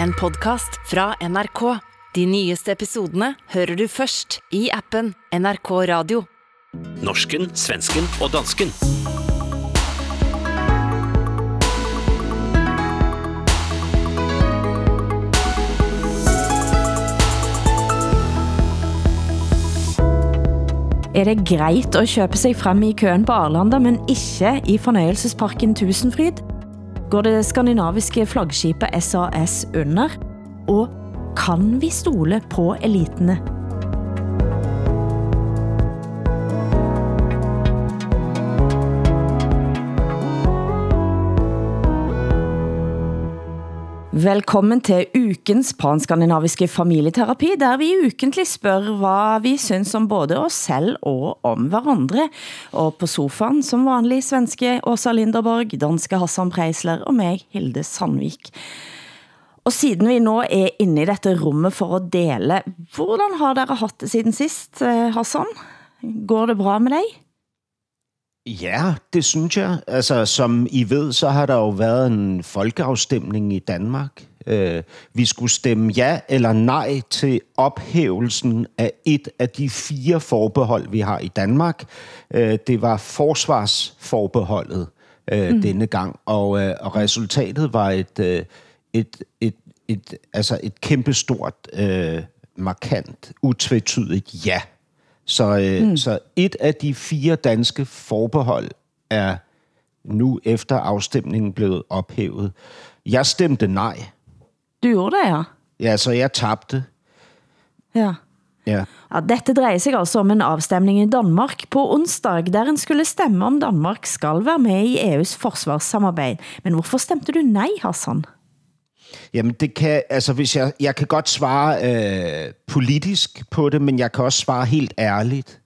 En podcast fra NRK. De nyeste episodene hører du først i appen NRK Radio. Norsken, svensken og dansken. Er det greit at købe sig frem i køen på Arlanda, men ikke i fornøjelsesparken Tusenfryd? Går det skandinaviske flaggskibet SAS under? Og kan vi stole på elitene? Velkommen til ukens panskandinaviske familieterapi, der vi ukentlig spørger, hvad vi synes om både os selv og om hverandre. Og på sofaen som vanlig svenske Åsa Linderborg, danske Hassan Preisler og mig, Hilde Sandvik. Og siden vi nu er inde i dette rummet for at dele, hvordan har dere haft det siden sist, eh, Hassan? Går det bra med dig? Ja, det synes jeg. Altså, som I ved, så har der jo været en folkeafstemning i Danmark. Øh, vi skulle stemme ja eller nej til ophævelsen af et af de fire forbehold, vi har i Danmark. Øh, det var forsvarsforbeholdet øh, mm. denne gang, og, øh, og resultatet var et, øh, et, et, et, altså et kæmpestort, øh, markant, utvetydigt ja. Så, øh, mm. så et af de fire danske forbehold er nu efter afstemningen blevet ophævet. Jeg stemte nej. Du gjorde det, ja? Ja, så jeg tabte. Ja. Ja. Ja, dette drejer sig altså om en afstemning i Danmark på onsdag, der en skulle stemme om Danmark skal være med i EU's forsvarssamarbejde. Men hvorfor stemte du nej, Hassan? Jamen, det kan, altså hvis jeg, jeg kan godt svare øh, politisk på det, men jeg kan også svare helt ærligt.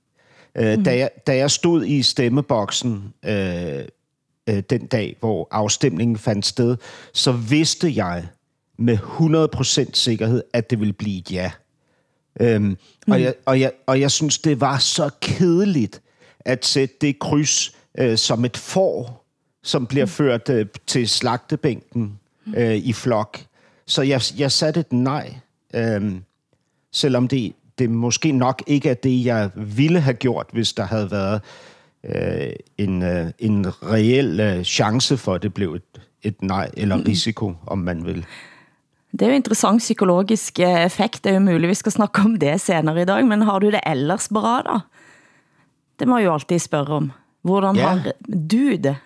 Øh, mm. da, jeg, da jeg stod i stemmeboksen øh, øh, den dag, hvor afstemningen fandt sted, så vidste jeg med 100% sikkerhed, at det ville blive et ja. Øhm, mm. og, jeg, og, jeg, og jeg synes, det var så kedeligt at sætte det kryds øh, som et får, som bliver mm. ført øh, til slagtebænken øh, i flok. Så jeg, jeg satte et nej, øh, selvom det, det måske nok ikke er det, jeg ville have gjort, hvis der havde været øh, en, øh, en reel øh, chance for, at det blev et, et nej, eller risiko, om man vil. Det er jo interessant psykologisk eh, effekt. Det er jo muligt, vi skal snakke om det senere i dag, men har du det ellers bra da? Det må jeg jo altid spørge om. Hvordan Ja. har du det?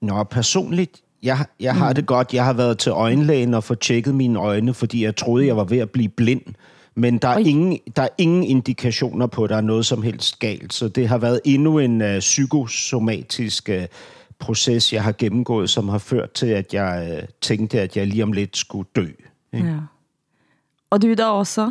Nå, personligt, jeg, jeg har det godt. Jeg har været til øjenlægen og fået tjekket mine øjne, fordi jeg troede, jeg var ved at blive blind. Men der er, ingen, der er ingen indikationer på, at der er noget som helst galt. Så det har været endnu en uh, psykosomatisk uh, proces, jeg har gennemgået, som har ført til, at jeg uh, tænkte, at jeg lige om lidt skulle dø. Ja. Og du da også?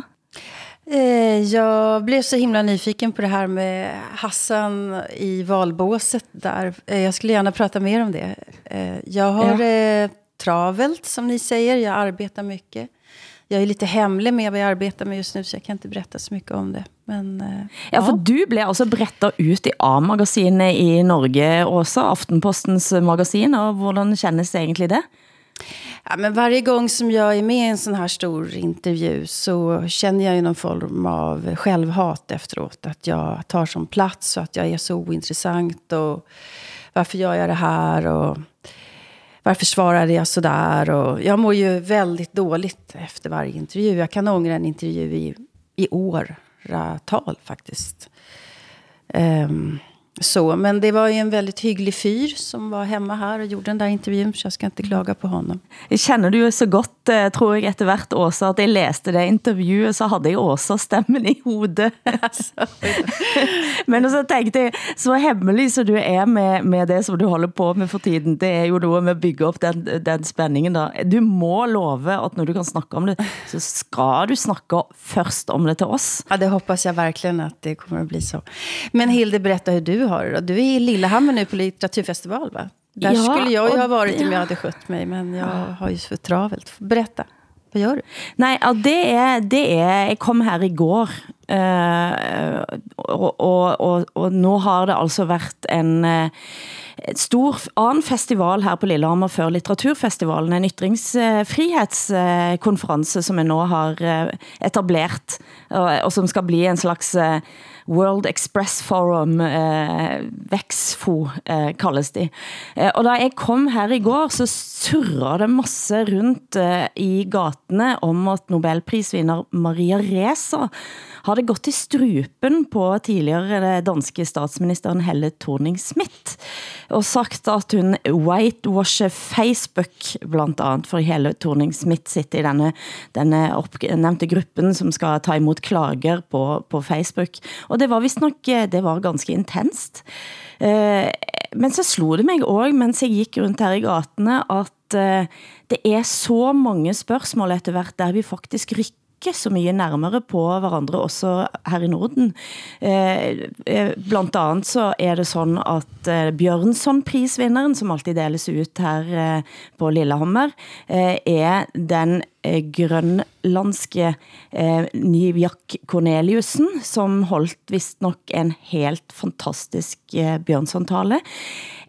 Eh, Jag blev så himla nyfiken på det här med Hassan i valbåset där. Eh, Jag skulle gärna prata mer om det. Eh, Jag har Ja. travelt, som ni säger. Jag arbetar mycket. Jag är lite hemlig med vad jag arbetar med just nu, så jag kan inte berätta så mycket om det. Men, eh, Ja, for du blev altså brettet ut i A-magasinet i Norge også, Aftenpostens magasin, og hvordan kändes egentlig det? Ja, men varje gång som jag är med i en sån här stor intervju så känner jag ju någon form av självhat efteråt. Att jag tar som plats och att jag är så ointressant. Och varför gör jag det här? Och varför svarade jag sådär? Och jag mår ju väldigt dåligt efter varje intervju. Jag kan ångra en intervju i, i åratal eh, faktiskt. Ehm, så, men det var ju en väldigt hygglig fyr som var hemma här och gjorde den där intervjun, så jag ska inte klaga på honom. Kender du jo så godt, eh, tror jeg, etter hvert Åsa, at jeg læste det intervjuet, så havde jeg Åsa stemmen i hovedet. Men så tænkte jeg, så hemmelig så du er med, med det, som du holder på med for tiden, det er jo noget med at bygge op den, den spændingen da. Du må love, at når du kan snakke om det, så skal du snakke først om det til oss. Ja, det hoppas jag verkligen att det kommer att bli så. Men Hilde, berätta hur du har det då. Du är i Lillehammer nu på litteraturfestival, va? Där Ja, skulle jag ju ha varit om ja. jag hade skött mig, men jag har ju för travelt. Berätta, vad gör du? Nej, det er, det er, jeg kom her i går eh, og, og, og, og nu har det altså været en eh, et stor anden festival her på Lillehammer før litteraturfestivalen, en ytringsfrihedskonference, som jeg nå har eh, etableret, og, som skal bli en slags eh, World Express Forum, eh, VEXFO eh, kalles de. Eh, og da jeg kom her i går, så surrer det masse rundt eh, i gatene om at Nobelprisvinder Maria Reza havde gått i strupen på tidligere eh, danske statsministeren Helle Thorning-Schmidt og sagt at hun whitewasher Facebook blandt andet, for hele Torning Smith sitter i denne, denne opnævnte gruppen, som skal ta imod klager på, på Facebook. Og det var vist nok, eh, det var ganske intenst. Eh, men så slog det mig også, mens jeg gik rundt her i gatene, at eh, det er så mange spørgsmål etter hvert, der vi faktisk rykker ikke så mye nærmere på hverandre, også her i Norden. Eh, eh blandt andet så er det sådan at eh, Bjørnson-prisvinderen, som alltid deles ut her eh, på Lillehammer, eh, er den grønlandske eh, Nivjak Corneliusen, som holdt vist nok en helt fantastisk eh, Bjørnson-tale.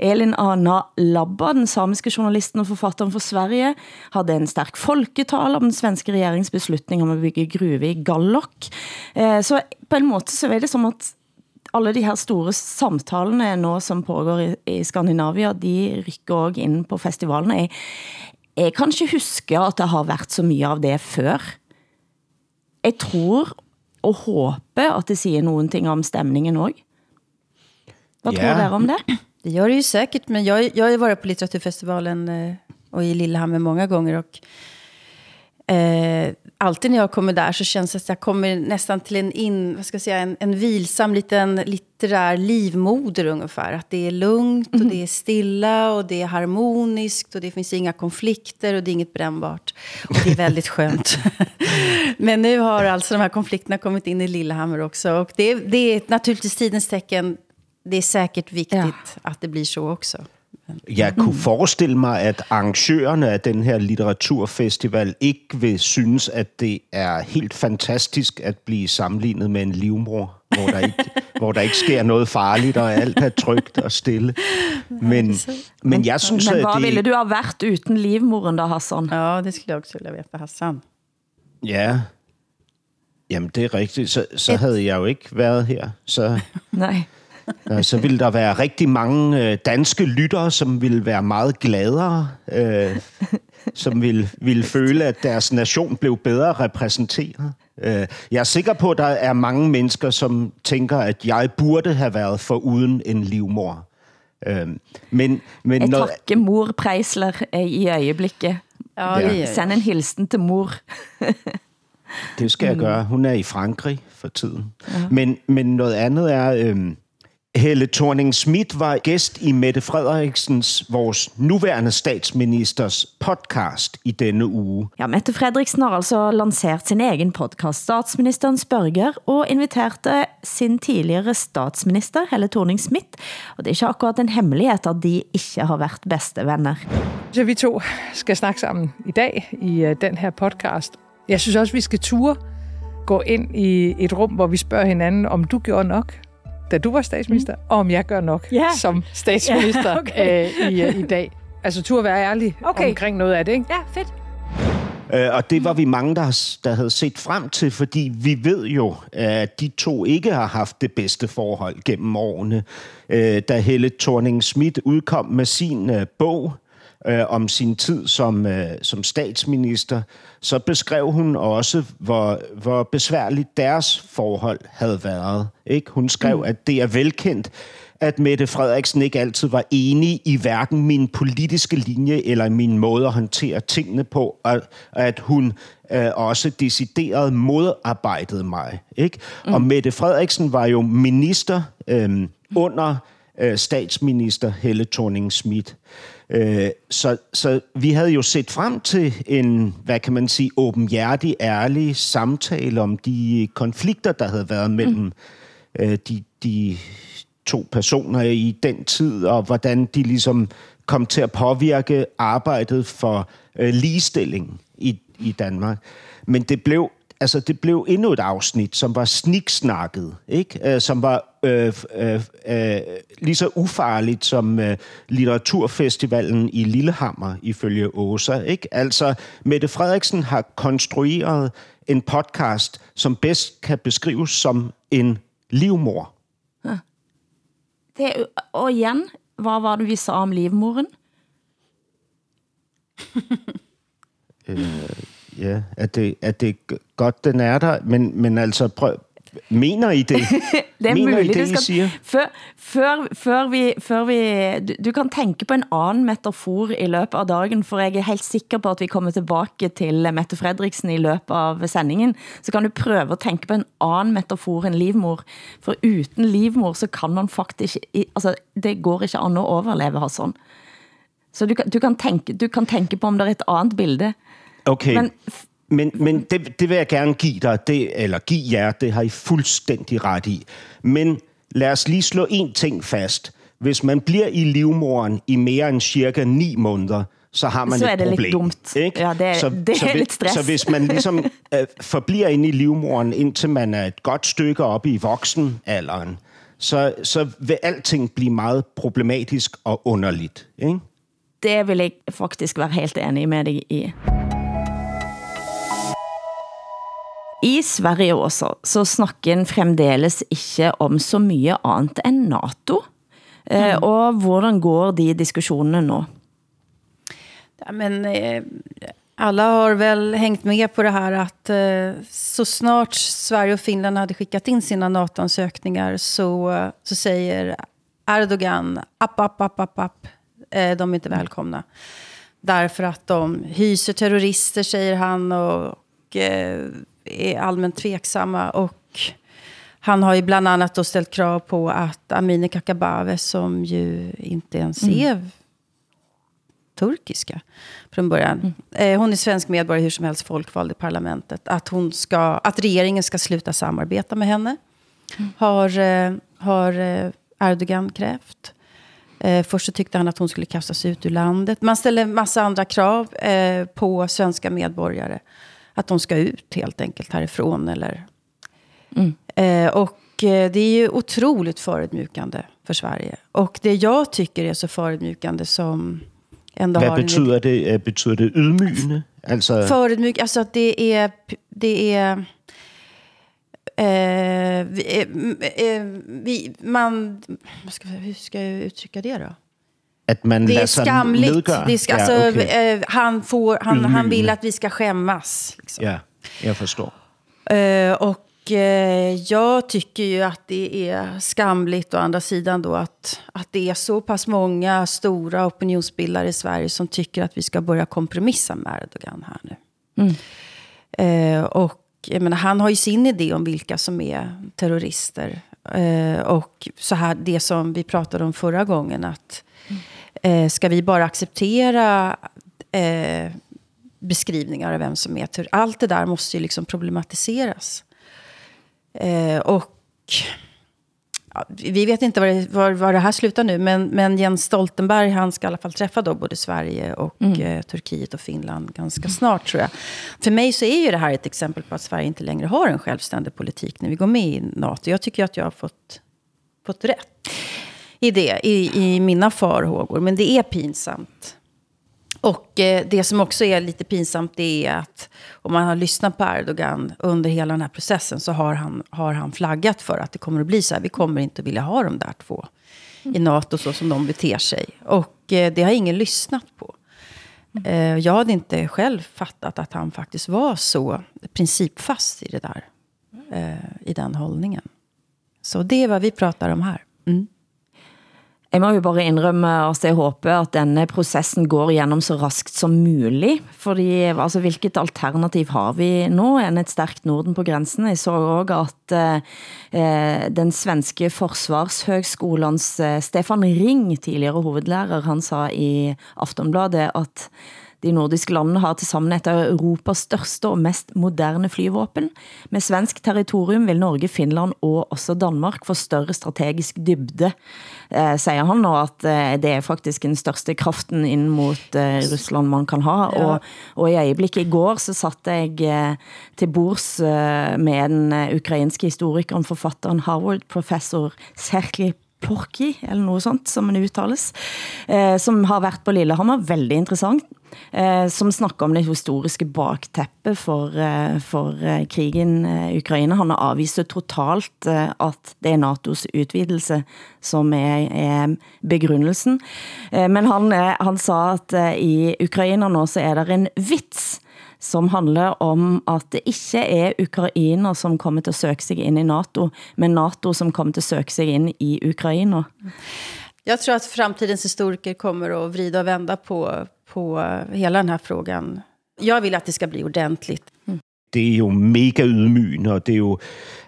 Elin Anna Labba, den samiske journalisten og forfatteren for Sverige, havde en stærk folketal om den svenske regeringsbeslutning om at bygge gruve i Gallok. Eh, så på en måte så er det som at alle de her store samtalene nå som pågår i, i Skandinavia, de rykker også ind på festivalene. Jeg, jeg kan ikke huske at det har været så mye av det før. Jeg tror og håber at det siger nogen ting om stemningen også. Hvad Ja. tror dere om det? Det gör det ju säkert, men jag, jag har varit på litteraturfestivalen eh, och i Lillehammer många gånger. Och, eh, alltid när jag kommer där så känns det att jag kommer nästan till en, in, vad ska jag säga, en, en vilsam liten litterär livmoder ungefär. Att det är lugnt och det är stilla och det är harmoniskt och det finns inga konflikter och det är inget brännbart. Och det är väldigt skönt. Men nu har alltså de här konflikterna kommit in i Lillehammer också. Och det, det är naturligtvis tidens tecken. Det är säkert viktigt Ja. att det blir så också. Jeg kunne forestille mig, at arrangørerne af den her litteraturfestival ikke vil synes, at det er helt fantastisk at blive sammenlignet med en livmor, hvor der ikke, hvor der ikke sker noget farligt, og alt er trygt og stille. Men, men jeg synes, Men at hvad ville det... du have været uten livmoren da, Hassan? Ja, det skulle jag också vilja veta, Hassan. Ja, jamen det er rigtigt. Så, så havde jeg jo ikke været her. Så, Nej. Øh, så ville der være rigtig mange øh, danske lyttere, som ville være meget gladere, øh, som ville, ville føle, at deres nation blev bedre repræsenteret. Øh, jeg er sikker på, at der er mange mennesker, som tænker, at jeg burde have været for uden en livmor. Øh, men men Jeg noget, takker mor Preisler eh, i øjeblikket. Ja, jag. Send en hilsen til mor. Det skal jeg gøre. Hun er i Frankrig for tiden. Ja. Men, men noget andet er... Øhm, Helle thorning Schmidt var gæst i Mette Frederiksens, vores nuværende statsministers podcast i denne uge. Ja, Mette Fredriksen har altså lanceret sin egen podcast, Statsministerens Børger, og inviterte sin tidligere statsminister, Helle Thorning-Schmidt. Og det er ikke akkurat en hemmelighed, at de ikke har været bedste venner. Så vi to skal snakke sammen i dag i uh, den her podcast. Jeg synes også, vi skal ture gå ind i et rum, hvor vi spørger hinanden, om du gjorde nok, da du var statsminister, mm. og om jeg gør nok Ja. som statsminister Ja, okay. uh, i, uh, i dag. Altså tur være ærlig Okay. omkring noget af det, ikke? Ja, fedt. Øh, og det var vi mange, der, der havde set frem til, fordi vi ved jo, at de to ikke har haft det bedste forhold gennem årene. Øh, Da Helle thorning Schmidt udkom med sin øh, bog øh, om sin tid som, øh, som statsminister, så beskrev hun også, hvor, hvor besværligt deres forhold havde været. Ikke? Hun skrev, mm. at det er velkendt, at Mette Frederiksen ikke altid var enig i hverken min politiske linje eller min måde at håndtere tingene på, og at hun øh, også decideret modarbejdede mig. Ikke? Mm. Og Mette Frederiksen var jo minister øh, under øh, statsminister Helle Thorning-Schmidt. Øh, så, så vi havde jo set frem til en, hvad kan man sige, åbenhjertig, ærlig samtale om de konflikter, der havde været mellem øh, de, de to personer i den tid, og hvordan de ligesom kom til at påvirke arbejdet for øh, ligestilling i, i Danmark. Men det blev, altså, det blev endnu et afsnit, som var sniksnakket, ikke? Øh, som var øh, øh, øh, lige så ufarligt som øh, litteraturfestivalen i Lillehammer, ifølge Åsa. Ikke? Altså, Mette Frederiksen har konstrueret en podcast, som bedst kan beskrives som en livmor. Det, og igen, hvad var det vi sa om livmoren? Ja, at det, at det er godt, den er der, men, men altså, prøv, mener I det? Det er mener I muligt. det, Du I skal, siger? før, før, før vi, før vi du, du kan tænke på en anden metafor i løbet av dagen, for jeg er helt sikker på at vi kommer tilbage til Mette Fredriksen i løbet av sendingen. Så kan du prøve at tænke på en anden metafor end livmor. For uden livmor, så kan man faktisk, i- altså det går ikke an at overleve her sådan. Så du, kan- du, kan tænke, du kan tænke på, om der er et andet bilde. Okay, Men- men, men, det, det vil jeg gerne give dig, det, eller give jer, det har I fuldstændig ret i. Men lad os lige slå en ting fast. Hvis man bliver i livmoren i mere end cirka 9 måneder, så har man Så et er det lidt problem. dumt. Ikke? Ja, det er- det er så, lidt stress. Så hvis man ligesom øh, forbliver inde i livmoren, indtil man er et godt stykke oppe i voksenalderen, så, så vil alting blive meget problematisk og underligt. Ikke? Det vil jeg faktisk være helt enig med dig i. I Sverige også, så snakker en fremdeles ikke om så mye andet end NATO. Eh, og hvordan går de diskussionerne nu? Ja, men, eh, alla har väl hängt med på det här att eh, så snart Sverige och Finland hade skickat in sina NATO-ansökningar så, eh, så säger Erdogan app, app, app, app, app. Eh, de är inte välkomna. Därför att de hyser terrorister, säger han, och eh, är allmänt tveksamma. Och han har ju bland annat då ställt krav på att Amineh Kakabaveh, som ju inte ens är turkiska från början. Eh, hon är svensk medborgare, hur som helst folkvald i parlamentet. Att, hon ska, att regeringen ska sluta samarbeta med henne. Har, eh, har eh, Erdogan krävt. Eh, först så tyckte han att hon skulle kastas ut ur landet. Man ställer massa andra krav eh, på svenska medborgare. Att de ska ut helt enkelt härifrån. Eller, Eh, och eh, det är ju otroligt förödmjukande för Sverige. Och det jag tycker är så förödmjukande som ändå Hvad har en betyder det? Øh, Betyder det ydmygende? Altså, Förödmjuk, alltså att det är... Det är eh, vi, eh, eh, vi, man, vad ska, hur ska jag uttrycka det då? At man Det är skamligt. nedgøre? Det ska- ja, alltså, okay. eh, han, får, han, han vill att vi ska skämmas. Liksom. ja, jeg forstår. Eh, och eh, jag tycker ju att det är skamligt å andra sidan då att, att det är så pass många stora opinionsbildare i Sverige som tycker att vi ska börja kompromissa med Erdogan här nu. Eh, och jag menar, han har ju sin idé om vilka som är terrorister. Eh, och så här, det som vi pratade om förra gången, att eh, ska vi bara acceptera eh, beskrivningar av vem som är terrorist? Allt det där måste ju liksom problematiseras. Eh, och ja, vi vet inte var det, var, var det här slutar nu, men, men Jens Stoltenberg, han ska i alla fall träffa då både Sverige och eh, Turkiet och Finland ganska snart tror jag. För mig så är ju det här ett exempel på att Sverige inte längre har en självständig politik när vi går med i NATO. Jag tycker att jag har fått, fått rätt i det, i, i mina farhågor. Men det är pinsamt. Och eh, det som också är lite pinsamt det är att om man har lyssnat på Erdogan under hela den här processen så har han, har han flaggat för att det kommer att bli så här. Vi kommer inte vilja ha de där två i NATO så som de beter sig. Och eh, det har ingen lyssnat på. Eh, jag hade inte själv fattat att han faktiskt var så principfast i det där. Eh, I den hållningen. Så det är vad vi pratar om här. Mm. Jeg må jo bare indrømme at jeg håber, at denne processen går igennem så raskt som muligt, fordi altså, hvilket alternativ har vi nu end et stærkt Norden på grænsen? Jeg så også at eh, den svenske forsvarshøgskolens eh, Stefan Ring, tidligere hovedlærer, han sa i Aftonbladet, at de nordiske landene har til sammen et af Europas største og mest moderne flyvåben. Med svensk territorium vil Norge, Finland og også Danmark få større strategisk dybde, eh, siger han, og at eh, det er faktisk den største kraften ind mot eh, Rusland man kan ha. Ja. Og, og i øjeblikket i går så satt jeg eh, til bords eh, med den eh, ukrainske historikeren, forfatteren Harvard-professor Sergej Porky, eller noget sånt, som man uttales, eh, som har været på Lillehammer, veldig interessant, eh, som snakker om det historiske bakteppe for, eh, for eh, krigen eh, i eh, Ukraina. Han har avvist totalt eh, at det er NATO's utvidelse, som er, er begrundelsen. Eh, men han, eh, han sa at eh, i Ukraina nå så er der en vits, som handler om at det ikke er Ukraina som kommer til at søge sig ind i NATO, men NATO som kommer til at søge sig ind i Ukraina. Jag tror att framtidens historiker kommer att vrida och vända på, på hela den här frågan. Jag vill att det ska bli ordentligt. Mm. Det er jo mega ydmygende, og det er jo,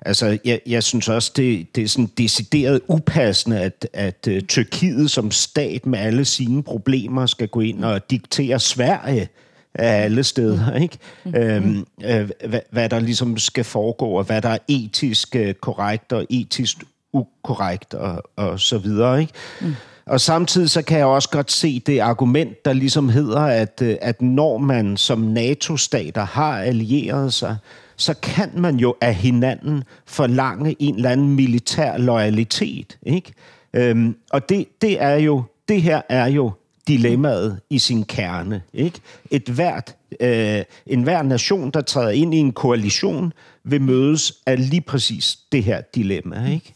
altså, jeg, jeg synes også, det, det er sådan decideret upassende, at, at uh, Tyrkiet som stat med alle sine problemer skal gå ind og diktere Sverige af alle steder, ikke? Mm-hmm. Øhm, øh, hvad, hvad der ligesom skal foregå, og hvad der er etisk øh, korrekt og etisk ukorrekt og, og så videre, ikke? Mm. Og samtidig så kan jeg også godt se det argument, der ligesom hedder, at, øh, at når man som NATO-stater har allieret sig, så kan man jo af hinanden forlange en eller anden militær loyalitet, ikke? Øhm, og det, det er jo, det her er jo dilemmaet i sin kerne. Ikke? Et hvert, øh, en hver nation, der træder ind i en koalition, vil mødes af lige præcis det her dilemma. Ikke?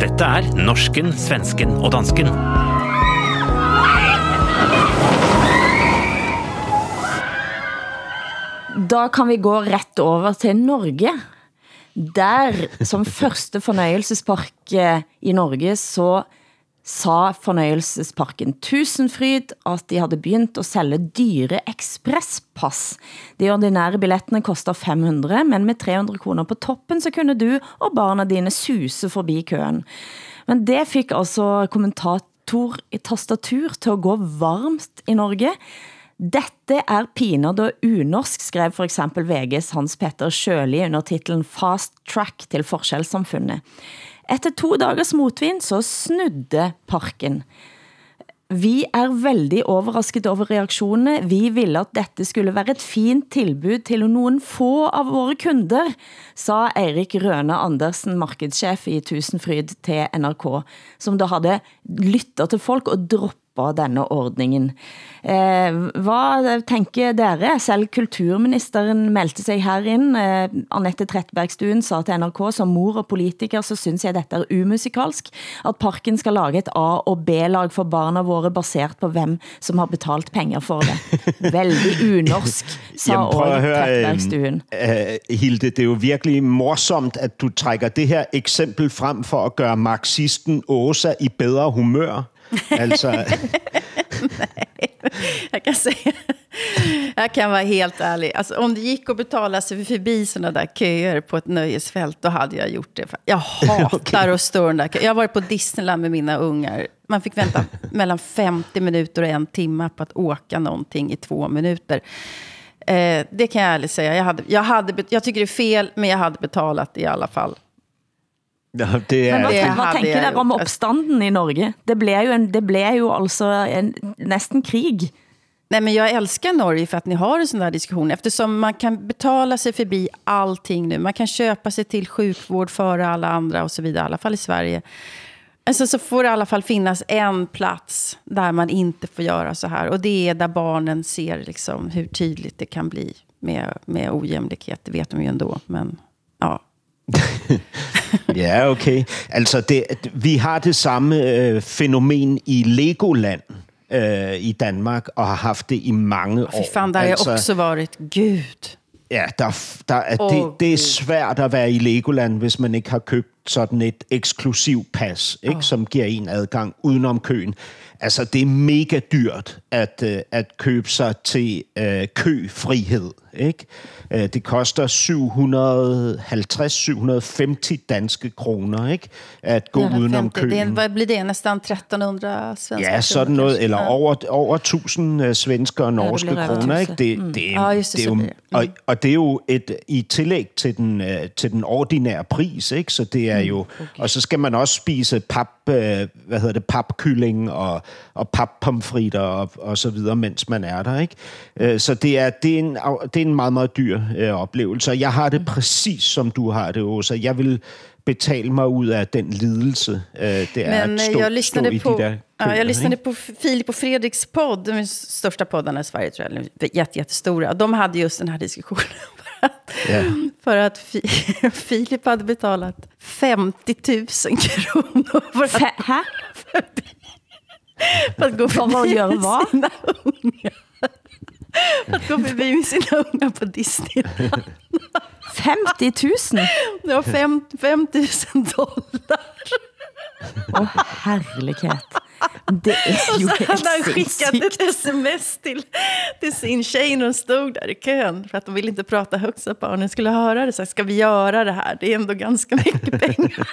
Dette er Norsken, Svensken og Dansken. Da kan vi gå ret over til Norge. Der, som første fornøjelsespark eh, i Norge, så sa fornøjelsesparken Tusenfryd, at de havde begyndt at sælge dyre ekspresspass. De ordinære billettene koster 500, men med 300 kroner på toppen, så kunne du og barna dine suse forbi køen. Men det fik altså kommentator i tastatur til at gå varmt i Norge. Dette er pinad og unorsk, skrev for eksempel VG's Hans Petter Sjøli under titlen Fast Track til forskjellssamfundet. Efter to dagers motvind så snudde parken. Vi er veldig overrasket over reaktionerne. Vi ville at dette skulle være et fint tilbud til nogen få av våre kunder, sa Erik Røne Andersen, markedschef i Tusenfryd til NRK, som da havde lyttet til folk og droppet på denne ordningen. Eh, hvad tænker dere? Selv kulturministeren meldte sig herind. Eh, Annette Tretbergstuen sa til NRK, som mor og politiker, så synes jeg dette er umusikalsk, at parken skal lage et A- og B-lag for barna våre, baseret på hvem som har betalt penger for det. Veldig unorsk, sa Jamen, prøv at høre, Tretbergstuen. Uh, Hilde, det er jo virkelig morsomt, at du trækker det her eksempel frem for at gøre marxisten Åsa i bedre humør. Altså, Nej, jag kan säga. Jag kan vara helt ärlig. Alltså, om det gick att betala sig förbi sådana där köer på ett nöjesfält, då hade jag gjort det. Jag hatar att stå den där Jag har varit på Disneyland med mina ungar. Man fick vänta mellan 50 minuter och en timme på att åka någonting i två minuter. Eh, det kan jag ärligt säga. Jag, hade, jag, hade, jag tycker det är fel, men jag hade betalat i alla fall. Nå, det Men er, hvad, det hvad tænker dere om opstanden i Norge? Det blev jo, en, det blev jo altså en, næsten krig. Nej, men jag älskar Norge för att ni har en sån här diskussion. Eftersom man kan betala sig förbi allting nu. Man kan köpa sig till sjukvård före alla andra och så vidare. I alla fall i Sverige. Alltså, så får det i alla fall finnas en plats där man inte får göra så här. Och det är där barnen ser liksom hur tydligt det kan bli med, med ojämlikhet. Det vet de ju ändå. Men ja, ja, okay. Altså, det, vi har det samme øh, fænomen i Legoland øh, i Danmark, og har haft det i mange år. fy fan, där har altså, också varit. Gud. Ja, der, der er, Åh, det, det er svært at være i Legoland, hvis man ikke har købt sådan et eksklusiv pas, ikke, oh. som giver en adgang udenom køen. Altså, det er mega dyrt at, øh, at købe sig til øh, køfrihed. Ikke? Øh, det koster 750-750 danske kroner ikke? at gå 150, udenom køen. Det, hvad bliver det? Næsten 1300 svenske Ja, sådan noget. Eller over, over 1000 uh, svenske og norske ja, kroner. Ikke? Det, mm. det, det, det er jo, mm. og, og det er jo et, i tillæg til den, uh, til den ordinære pris. Ikke? Så det er mm, jo... Okay. Og så skal man også spise pap, hvad hedder det, papkylling og, og pappomfritter og, og så videre, mens man er der. Ikke? Så det er, det er en, det er en meget, meget dyr øh, oplevelse. Jeg har det præcis som du har det, Åsa. Jeg vil betale mig ud af den lidelse, øh, det er Men, at stå, jag stå i på, de där Ja, jag lyssnade på Filip och Fredriks podd, de största poddarna i Sverige tror jag, jätte, jättestora. De hade just den här diskussionen. För att, yeah. för att Filip hade betalat 50 000 kronor för att, Hä? för att gå förbi sina unga. Att gå förbi med sina ungar på Disneyland. 50 000? Det var 5, 5 000 dollar. Åh, oh, herlighet. Det är ju och så hade han skickat ett sms till, till sin tjej när hon stod där i kön. För att de ville inte prata högt så att barnen skulle höra det. Så ska vi göra det här? Det är ändå ganska mycket pengar.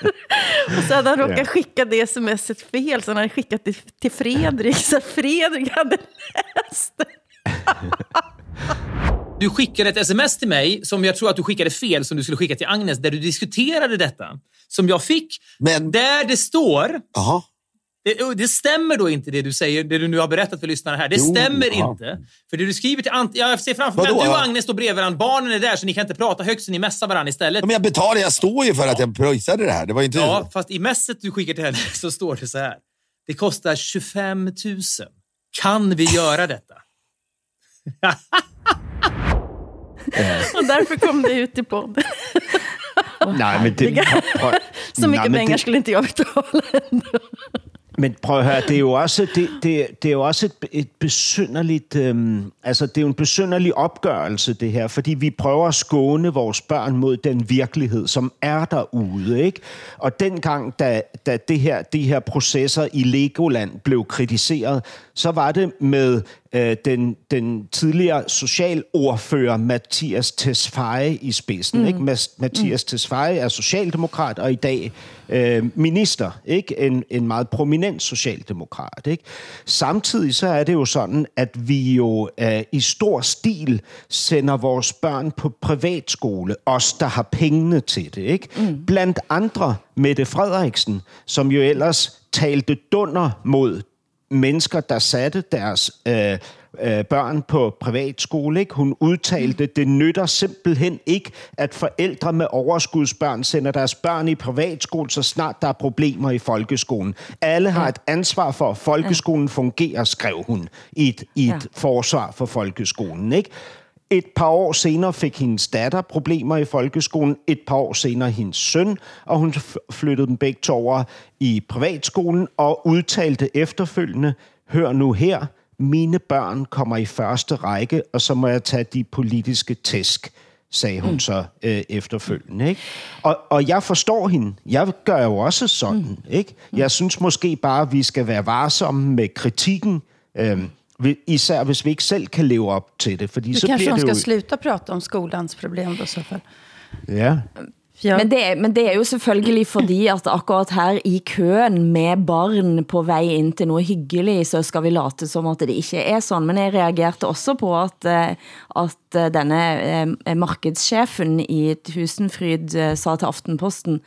och så hade han råkat skicka det smset fel. Så han hade skickat det till Fredrik. Så Fredrik hade läst det. Du skickade ett sms till mig som jag tror att du skickade fel, som du skulle skicka till Agnes, där du diskuterade detta. Som jag fick, Men... där det står... Aha. Det, det, stämmer då inte det du säger, det du nu har berättat för lyssnarna här. Det jo, stämmer ja. inte. För det du skriver till Ant Jag ser framför mig att du och Agnes står bredvid varandra. Barnen är där så ni kan inte prata högt så ni mässar varandra istället. men jag betalar, jag står ju för att jag pröjsade det här. Det var inte... Ja, fast i mässet du skickar till henne så står det så här. Det kostar 25 000. Kan vi göra detta? Och därför kom det ut i podden. Nej, men det... Prøv, Så mycket nej, pengar det, skulle inte jag betala ändå. Men prøv at høre, det er jo også, det, det, det er jo også et, et besynderligt, øhm, altså det er jo en besynderlig opgørelse det her, fordi vi prøver at skåne vores børn mod den virkelighed, som er derude, ikke? Og dengang, da, da det her, de her processer i Legoland blev kritiseret, så var det med øh, den, den tidligere socialordfører Mathias Tesfaye i spidsen. Mm. Ikke? Mathias mm. Tesfaye er socialdemokrat og i dag øh, minister. Ikke? En, en meget prominent socialdemokrat. Ikke? Samtidig så er det jo sådan, at vi jo øh, i stor stil sender vores børn på privatskole. Os, der har pengene til det. Ikke? Mm. Blandt andre Mette Frederiksen, som jo ellers talte dunder mod mennesker, der satte deres øh, øh, børn på privatskole. Ikke? Hun udtalte, det nytter simpelthen ikke, at forældre med overskudsbørn sender deres børn i privatskole, så snart der er problemer i folkeskolen. Alle har et ansvar for, at folkeskolen fungerer, skrev hun i et, i et forsvar for folkeskolen. Ikke? Et par år senere fik hendes datter problemer i folkeskolen. Et par år senere hendes søn, og hun flyttede dem begge to over i privatskolen og udtalte efterfølgende, hør nu her, mine børn kommer i første række, og så må jeg tage de politiske tæsk sagde hun mm. så øh, efterfølgende. Ikke? Og, og jeg forstår hende. Jeg gør jo også sådan. Mm. Ikke? Jeg synes måske bare, at vi skal være varsomme med kritikken. Øhm, Især hvis vi ikke selv kan leve op til det. Fordi du så kanske bliver de det skal jo... sluta prata om skolans problem då så fall. Ja. Ja. Men, det, men det er jo selvfølgelig fordi at akkurat her i køen med barn på vej ind til noget hyggeligt, så skal vi late som at det ikke er sådan. Men jeg reagerte også på at, eh, at eh, denne eh, markedschefen i Tusenfryd sa til Aftenposten,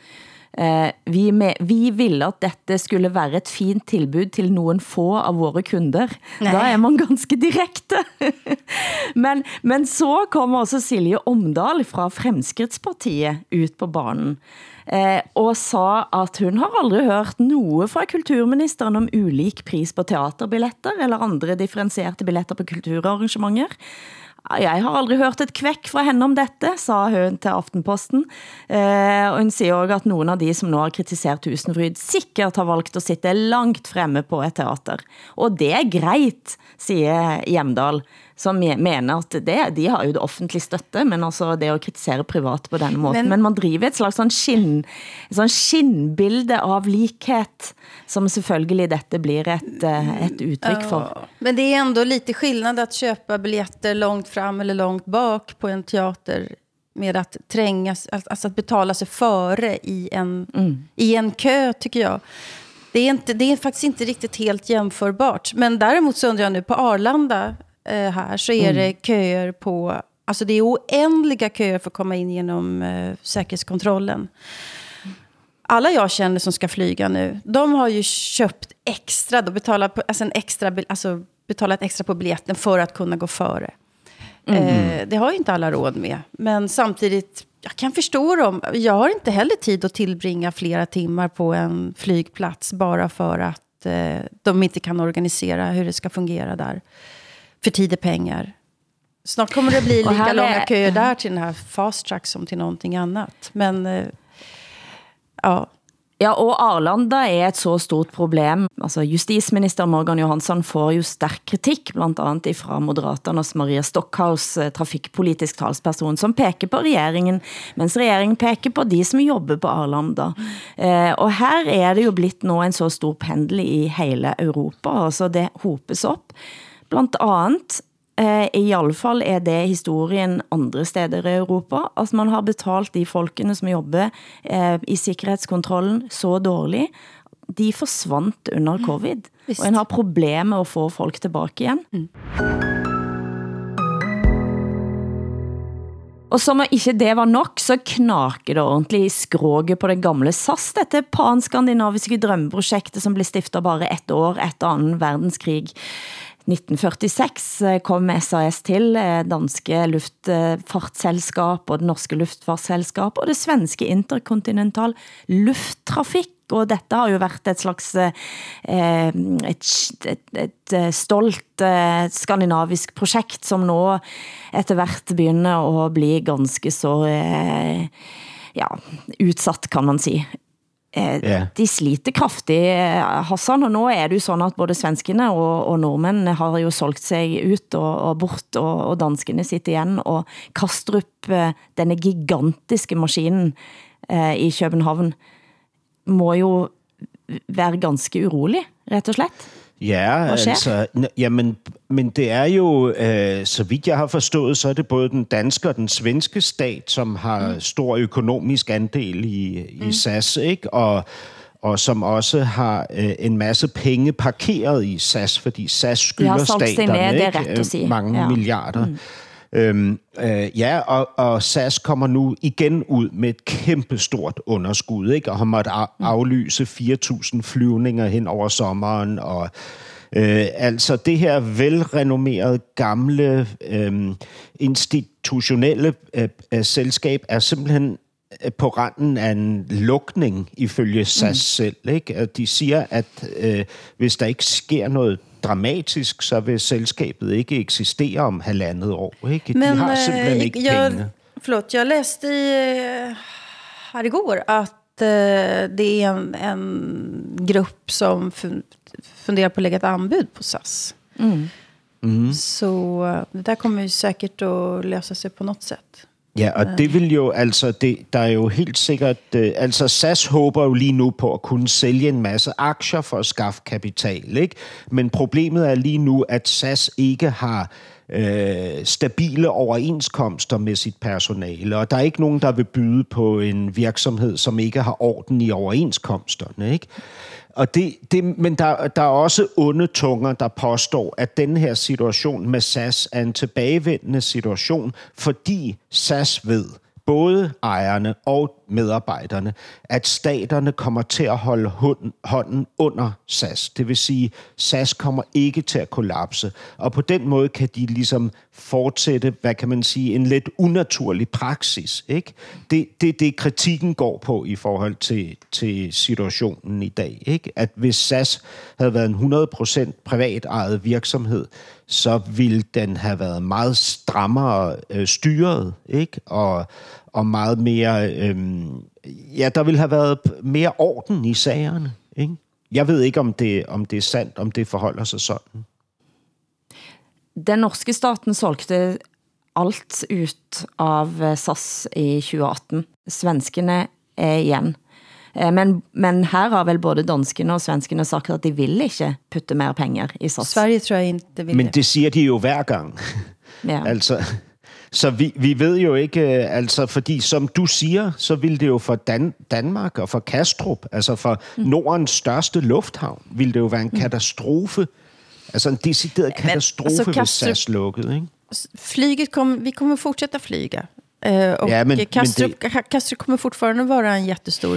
Eh, vi, med, vi ville at dette skulle være et fint tilbud til nogen få av våre kunder. Nej. Da er man ganske direkte. men, men så kommer også Silje Omdal fra Fremskrittspartiet ut på banen eh, og sa at hun har aldrig hørt noget fra kulturministeren om ulik pris på teaterbilletter eller andre differentierte billetter på kulturarrangementer. Jeg har aldrig hørt et kvæk fra henne om dette, sa hun til Aftenposten. Eh, og hun siger også, at nogle av de, som nu har kritiseret Tusenfryd, sikkert har valgt at sitte langt fremme på et teater. Og det er grejt, siger Hjemdal, som mener at det, de har jo det offentlige støtte, men altså det at kritisere privat på denne måten. Men, men man driver et slags sånn skinn, sånn skinnbilde av likhet, som selvfølgelig dette blir et, eh, et uttryck for. Ja, men det är ändå lite skillnad att köpa biljetter långt fram eller långt bak på en teater med att trängas, alltså att betala sig före i en, mm. i en kö tycker jag. Det är, inte, det är faktiskt inte riktigt helt jämförbart. Men däremot så undrar jag nu, på Arlanda eh, här så är mm. det köer på... Alltså det är oändliga köer för att komma in genom eh, säkerhetskontrollen. Alla jag känner som ska flyga nu, de har ju köpt extra, då betalat, på, alltså en extra, alltså betalat extra på biljetten för att kunna gå före. Mm. Eh, det har ju inte alla råd med. Men samtidigt, jag kan förstå dem. Jag har inte heller tid att tillbringa flera timmar på en flygplats bara för att eh, de inte kan organisera hur det ska fungera där. För tid är pengar. Snart kommer det bli lika långa köer där till den här fast track som till någonting annat. Men eh, ja, Ja, og Arlanda er et så stort problem. Altså, justisminister Morgan Johansson får jo stærk kritik, blandt andet fra Moderaternes Maria Stockhaus, eh, trafikpolitisk talsperson, som peker på regeringen, mens regeringen peker på de som jobber på Arlanda. Eh, og her er det jo blitt nå en så stor pendel i hele Europa, altså det hopes op. Blandt andet Eh, I alle fall er det historien andre steder i Europa, at man har betalt de folkene som jobber eh, i sikkerhedskontrollen så dårligt, de forsvandt under mm. covid, mm, og en har problemer med at få folk tilbage igen. Mm. Og som ikke det var nok, så knaker det ordentligt i skroget på det gamle SAS, dette panskandinaviske drømmeprojektet, som blev stiftet bare ett år efter anden verdenskrig. 1946 eh, kom SAS til, eh, danske luftfartsselskab og det norske luftfartsselskab og det svenske interkontinental lufttrafik. Og dette har jo været et slags eh, eh et, et, et stolt skandinavisk projekt, som nå etter hvert begynder at bli ganske så ja, utsatt, kan man sige yeah. de sliter kraftigt, eh, Hassan, og nå er det jo sådan, at både svenskene og, og nordmændene har jo solgt sig ut og, og bort, og, og danskene sitter igen og kaster upp eh, denne gigantiske maskinen eh, i København, må jo være ganske urolig, rett og slett. Ja, altså, jamen, men det er jo, øh, så vidt jeg har forstået, så er det både den danske og den svenske stat, som har mm. stor økonomisk andel i, i mm. SAS, ikke? Og, og som også har øh, en masse penge parkeret i SAS, fordi SAS skylder staterne ikke? mange ja. milliarder. Mm. Øhm, øh, ja, og, og SAS kommer nu igen ud med et kæmpestort underskud, ikke? og har måttet aflyse 4.000 flyvninger hen over sommeren, og øh, altså det her velrenommerede gamle øh, institutionelle øh, øh, selskab er simpelthen øh, på randen af en lukning ifølge SAS mm. selv. Ikke? De siger, at øh, hvis der ikke sker noget dramatisk, så vil selskabet ikke eksistere om halvandet år. Ikke? De Men, har simpelthen øh, ikke jag, penge. Förlåt, jag läste i, øh, här igår att eh, det är en, en grupp som funderar på att lägga ett anbud på SAS. Mm. Mm. Så det där kommer ju säkert att lösa sig på något sätt. Ja, og det vil jo, altså, det, der er jo helt sikkert, øh, altså SAS håber jo lige nu på at kunne sælge en masse aktier for at skaffe kapital, ikke? Men problemet er lige nu, at SAS ikke har øh, stabile overenskomster med sit personale, og der er ikke nogen, der vil byde på en virksomhed, som ikke har orden i overenskomsterne, ikke? Og det, det, men der, der er også onde tunger, der påstår, at den her situation med SAS er en tilbagevendende situation, fordi SAS ved, både ejerne og medarbejderne, at staterne kommer til at holde hånden under SAS. Det vil sige, SAS kommer ikke til at kollapse. Og på den måde kan de ligesom fortsætte, hvad kan man sige, en lidt unaturlig praksis. Ikke? Det, det, det kritikken går på i forhold til, til situationen i dag. Ikke? At hvis SAS havde været en 100% privat ejet virksomhed, så ville den have været meget strammere øh, styret, ikke? Og, og meget mere... Øh, ja, der ville have været mere orden i sagerne, ikke? Jeg ved ikke, om det, om det er sandt, om det forholder sig sådan. den norske staten solgte alt ut av eh, SAS i 2018. Svenskene er igen. Eh, Men, men her har vel både danskene og svenskene sagt, at de vil ikke putte mer penger i SAS. Sverige tror jag inte vill Men det. det siger de jo hver gang. Ja. Altså, så vi, vi ved jo ikke, øh, altså, fordi som du siger, så vil det jo for Dan, Danmark og for Kastrup, altså for mm. Nordens største lufthavn, vil det jo være en katastrofe. Altså en decideret katastrofe, altså, hvis Kastrup- SAS lukkede, ikke? Flyget kommer, vi kommer fortsätta flyga. Eh, och Ja, men- men Kastrup, Kastrup kommer fortfarande vara en jättestor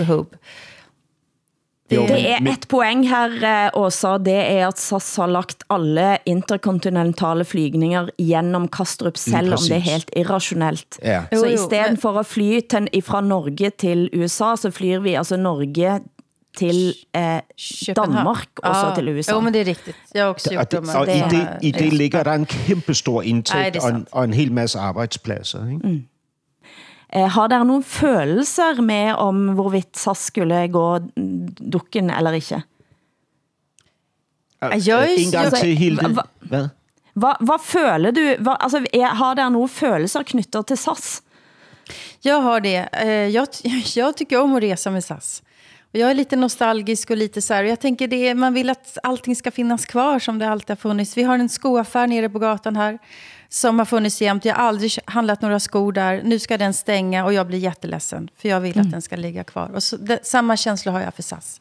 hubb. Jo, Det er men- et poeng her, eh, Åsa, det er at SAS har lagt alle interkontinentale flygninger gennem Kastrup, selv om det er helt irrationelt. Ja. Så Jo, i jo, stedet men- for at fly til, fra Norge til USA, så flyr vi altså Norge til eh, Köpenhamn. Danmark, og så Ja. til USA. Jo, men det är riktigt. Jag har också Og, gjort det, og i det det, er- i det ligger der en kæmpe stor Ej, indtægt det er og, en, og en hel masse arbejdspladser. Ikke? Mm. Eh, Har der nogle følelser med om hvorvidt SAS skulle gå dukken eller ikke? Jeg er- En gang altså, til, Hilde. hva- Hvad? Hvad, hvad føler du? Hvad, altså, er, har der nogle følelser knyttet til SAS? Jag har det. Eh, Jag, jag tycker om att resa med SAS. Och jag är lite nostalgisk och lite så här. Jag tänker det, man vill att allting ska finnas kvar som det alltid har funnits. Vi har en skoaffär nere på gatan här som har funnits jämt. Jag har aldrig handlat några skor där. Nu ska den stänga och jag blir jätteledsen. För jag vill att den ska ligga kvar. Och så, det, samma känsla har jag för SAS.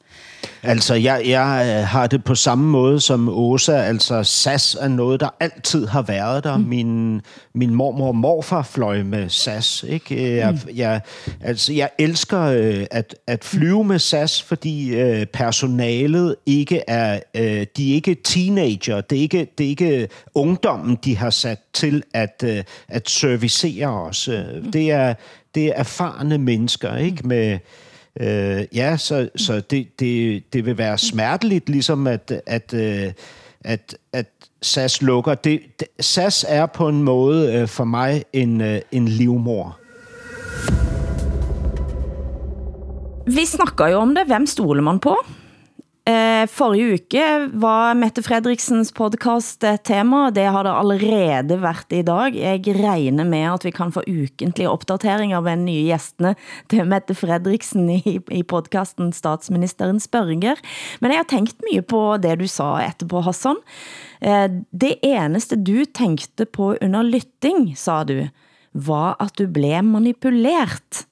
Altså, jeg, jeg øh, har det på samme måde som Åsa. Altså, SAS er noget, der altid har været der. Mm. Min, min mormor og morfar fløj med SAS. Ikke? Jeg, mm. jeg, altså, jeg elsker øh, at, at flyve med SAS, fordi øh, personalet ikke er... Øh, de er ikke teenager. Det er ikke, det er ikke ungdommen, de har sat til at, øh, at servicere os. Øh, Det er, det er erfarne mennesker, ikke? Med... Øh, ja, så, så det, det, det vil være smerteligt, ligesom at, at, øh, at, at SAS lukker. Det, det, SAS er på en måde øh, for mig en, øh, en livmor. Vi snakker jo om det. Hvem stoler man på? Eh, forrige uke var Mette Fredriksens podcast et tema. Det har det allerede været i dag. Jeg regner med at vi kan få ukentlige opdateringer ved de nye gæstene til Mette Fredriksen i, i podcasten Statsministeren spørger. Men jeg har tænkt mye på det du sa etterpå, Hassan. Eh, det eneste du tænkte på under lytting, sa du, var at du blev manipuleret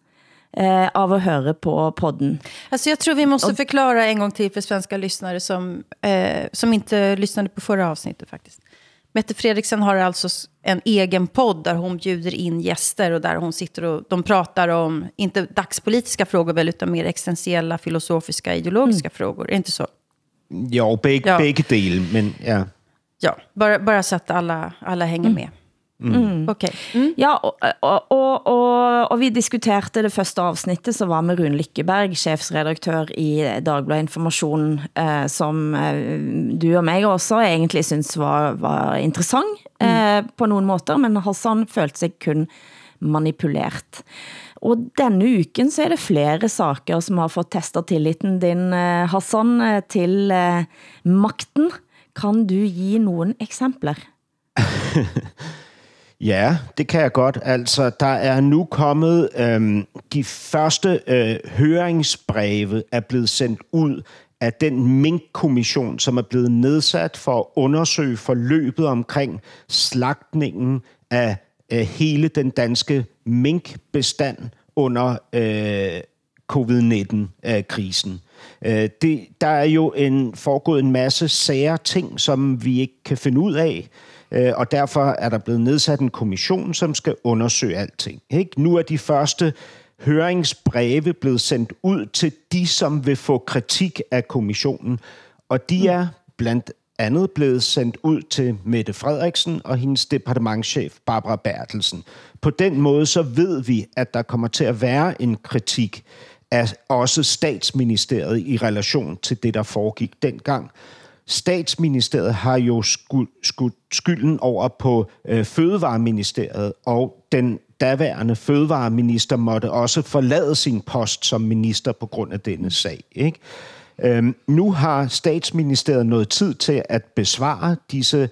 eh, av at høre på podden. Alltså jag tror vi måste förklara en gång till för svenska lyssnare som, eh, som inte lyssnade på förra avsnittet faktiskt. Mette Fredriksen har alltså en egen podd där hon bjuder in gäster och där hon sitter och de pratar om, inte dagspolitiska frågor väl, utan mer existentiella, filosofiska, ideologiska frågor. Är det inte så? Jo, begge, Ja. ja. begge dele, men ja. Ja, bara, bara så att alla, alla hänger med. Mm. Okej. Mm. Ja, og, og, og, og, og vi diskuterte det første afsnittet, så var med Rune Lykkeberg, chefsredaktør i Dagbladet Information, eh, som eh, du og mig også egentlig synes var, var interessant eh, på nogle måter, men Hassan følte sig kun manipuleret. Og denne uken så er det flere saker, som har fået testet tilliten din, eh, Hassan, eh, til eh, magten. Kan du give nogle eksempler? Ja, det kan jeg godt. Altså, der er nu kommet øhm, de første øh, høringsbreve er blevet sendt ud af den minkkommission, som er blevet nedsat for at undersøge forløbet omkring slagtningen af øh, hele den danske minkbestand under øh, covid-19-krisen. Øh, det, der er jo en, foregået en masse sære ting, som vi ikke kan finde ud af, øh, og derfor er der blevet nedsat en kommission, som skal undersøge alting. Ikke? Nu er de første høringsbreve blevet sendt ud til de, som vil få kritik af kommissionen, og de er blandt andet blevet sendt ud til Mette Frederiksen og hendes departementchef Barbara Bertelsen. På den måde så ved vi, at der kommer til at være en kritik af også statsministeriet i relation til det, der foregik dengang. Statsministeriet har jo skudt skylden over på øh, Fødevareministeriet, og den daværende fødevareminister måtte også forlade sin post som minister på grund af denne sag. Ikke? Øhm, nu har statsministeriet noget tid til at besvare disse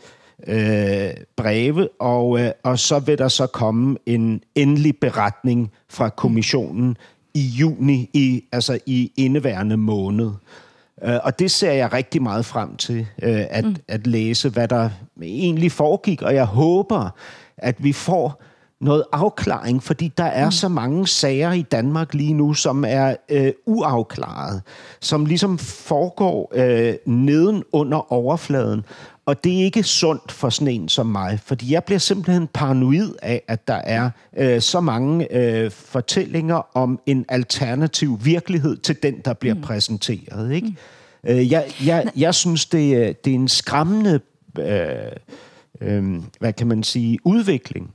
øh, breve, og, øh, og så vil der så komme en endelig beretning fra kommissionen i juni, i, altså i indeværende måned. Øh, og det ser jeg rigtig meget frem til, øh, at, mm. at læse, hvad der egentlig foregik, og jeg håber, at vi får noget afklaring, fordi der er mm. så mange sager i Danmark lige nu, som er øh, uafklaret, som ligesom foregår øh, neden under overfladen. Og det er ikke sundt for sådan en som mig, fordi jeg bliver simpelthen paranoid af, at der er øh, så mange øh, fortællinger om en alternativ virkelighed til den, der bliver mm. præsenteret. Ikke? Mm. Øh, jeg, jeg, jeg synes, det, det er en skræmmende, øh, øh, hvad kan man sige, udvikling.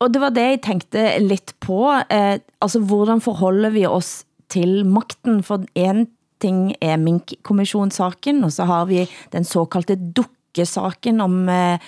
Og det var det, jeg tænkte lidt på. Eh, altså, hvordan forholder vi os til makten? For en ting er Mink-kommissionssaken, og så har vi den såkaldte dukkesaken om, eh,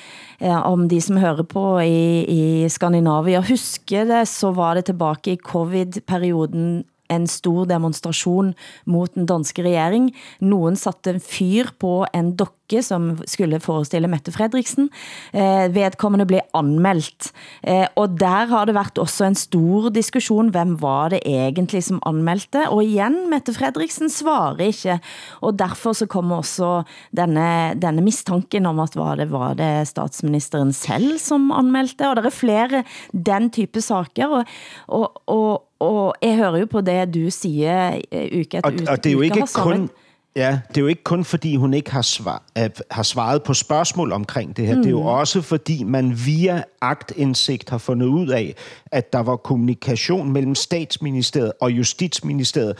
eh, om de som hører på i, i Skandinavia. Husker det, så var det tilbage i covid-perioden en stor demonstration mot den danske regering. Nogen satte en fyr på en dokke, som skulle forestille Mette Fredriksen. Eh, vedkommende blev anmeldt. Eh, og der har det været også en stor diskussion, hvem var det egentlig som anmeldte? Og igen, Mette Fredriksen svarer ikke. Og derfor så kommer også denne, denne mistanken om at var det, var det statsministeren selv som anmeldte. Og der er flere den type saker. Og, og, og, og jeg hører jo på det, du siger uh, uke efter uke. Og det er jo ikke kun... Ja, det er jo ikke kun fordi hun ikke har, svar, uh, har svaret på spørgsmål omkring det her. Mm. Det er jo mm. også fordi man via agtindsigt har fundet ud af, at der var kommunikation mellem statsministeriet og justitsministeriet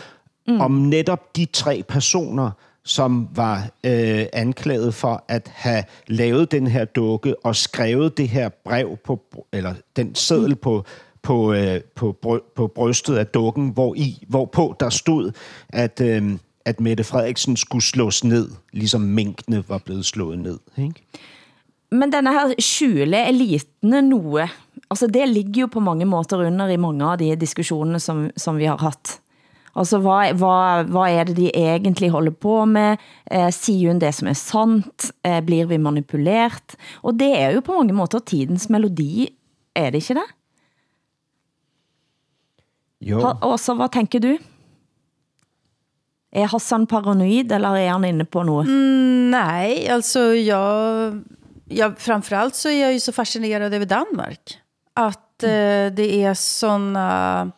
mm. om netop de tre personer, som var øh, anklaget for at have lavet den her dukke og skrevet det her brev på eller den seddel mm. på på, øh, på, på brystet af dukken, hvor i, hvorpå der stod, at, øh, at Mette Frederiksen skulle slås ned, ligesom minkene var blevet slået ned. Ikke? Men denne her skjule elitene noe, altså det ligger jo på mange måter under i mange av de diskussionerne, som, som vi har haft. Altså, hvad, hvad, hvad er det de egentlig holder på med? Eh, siger hun det, som er sant? Eh, blir vi manipuleret? Og det er jo på mange måter tidens melodi, er det ikke det? Jo. Åsa, hvad tænker du? Er Hassan paranoid, eller er han inne på noget? Mm, nej, alltså jag, jag... Framförallt så är jag ju så fascinerad över Danmark. Att mm. eh, det är såna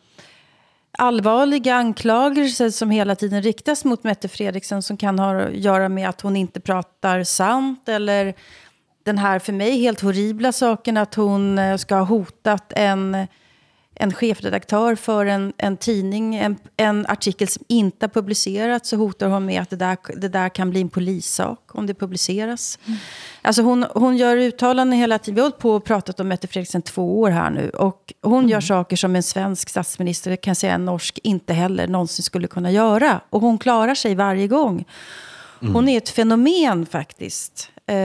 allvarliga anklagelser som hela tiden riktas mot Mette Fredriksen som kan ha att göra med att hon inte pratar sant eller den här för mig helt horribla saken att hon eh, ska ha hotat en en chefredaktör för en, en tidning, en, en artikel som inte har publicerats, så hotar hon med att det där, det där kan bli en polissak om det publiceras. Mm. Alltså hon, hon gör uttalanden hela tiden. Vi har hållit på och pratat om Mette Fredriksen två år här nu. Och hon mm. gör saker som en svensk statsminister, kan säga en norsk, inte heller någonsin skulle kunna göra. Och hon klarar sig varje gång. Hon mm. är ett fenomen faktiskt. Eh,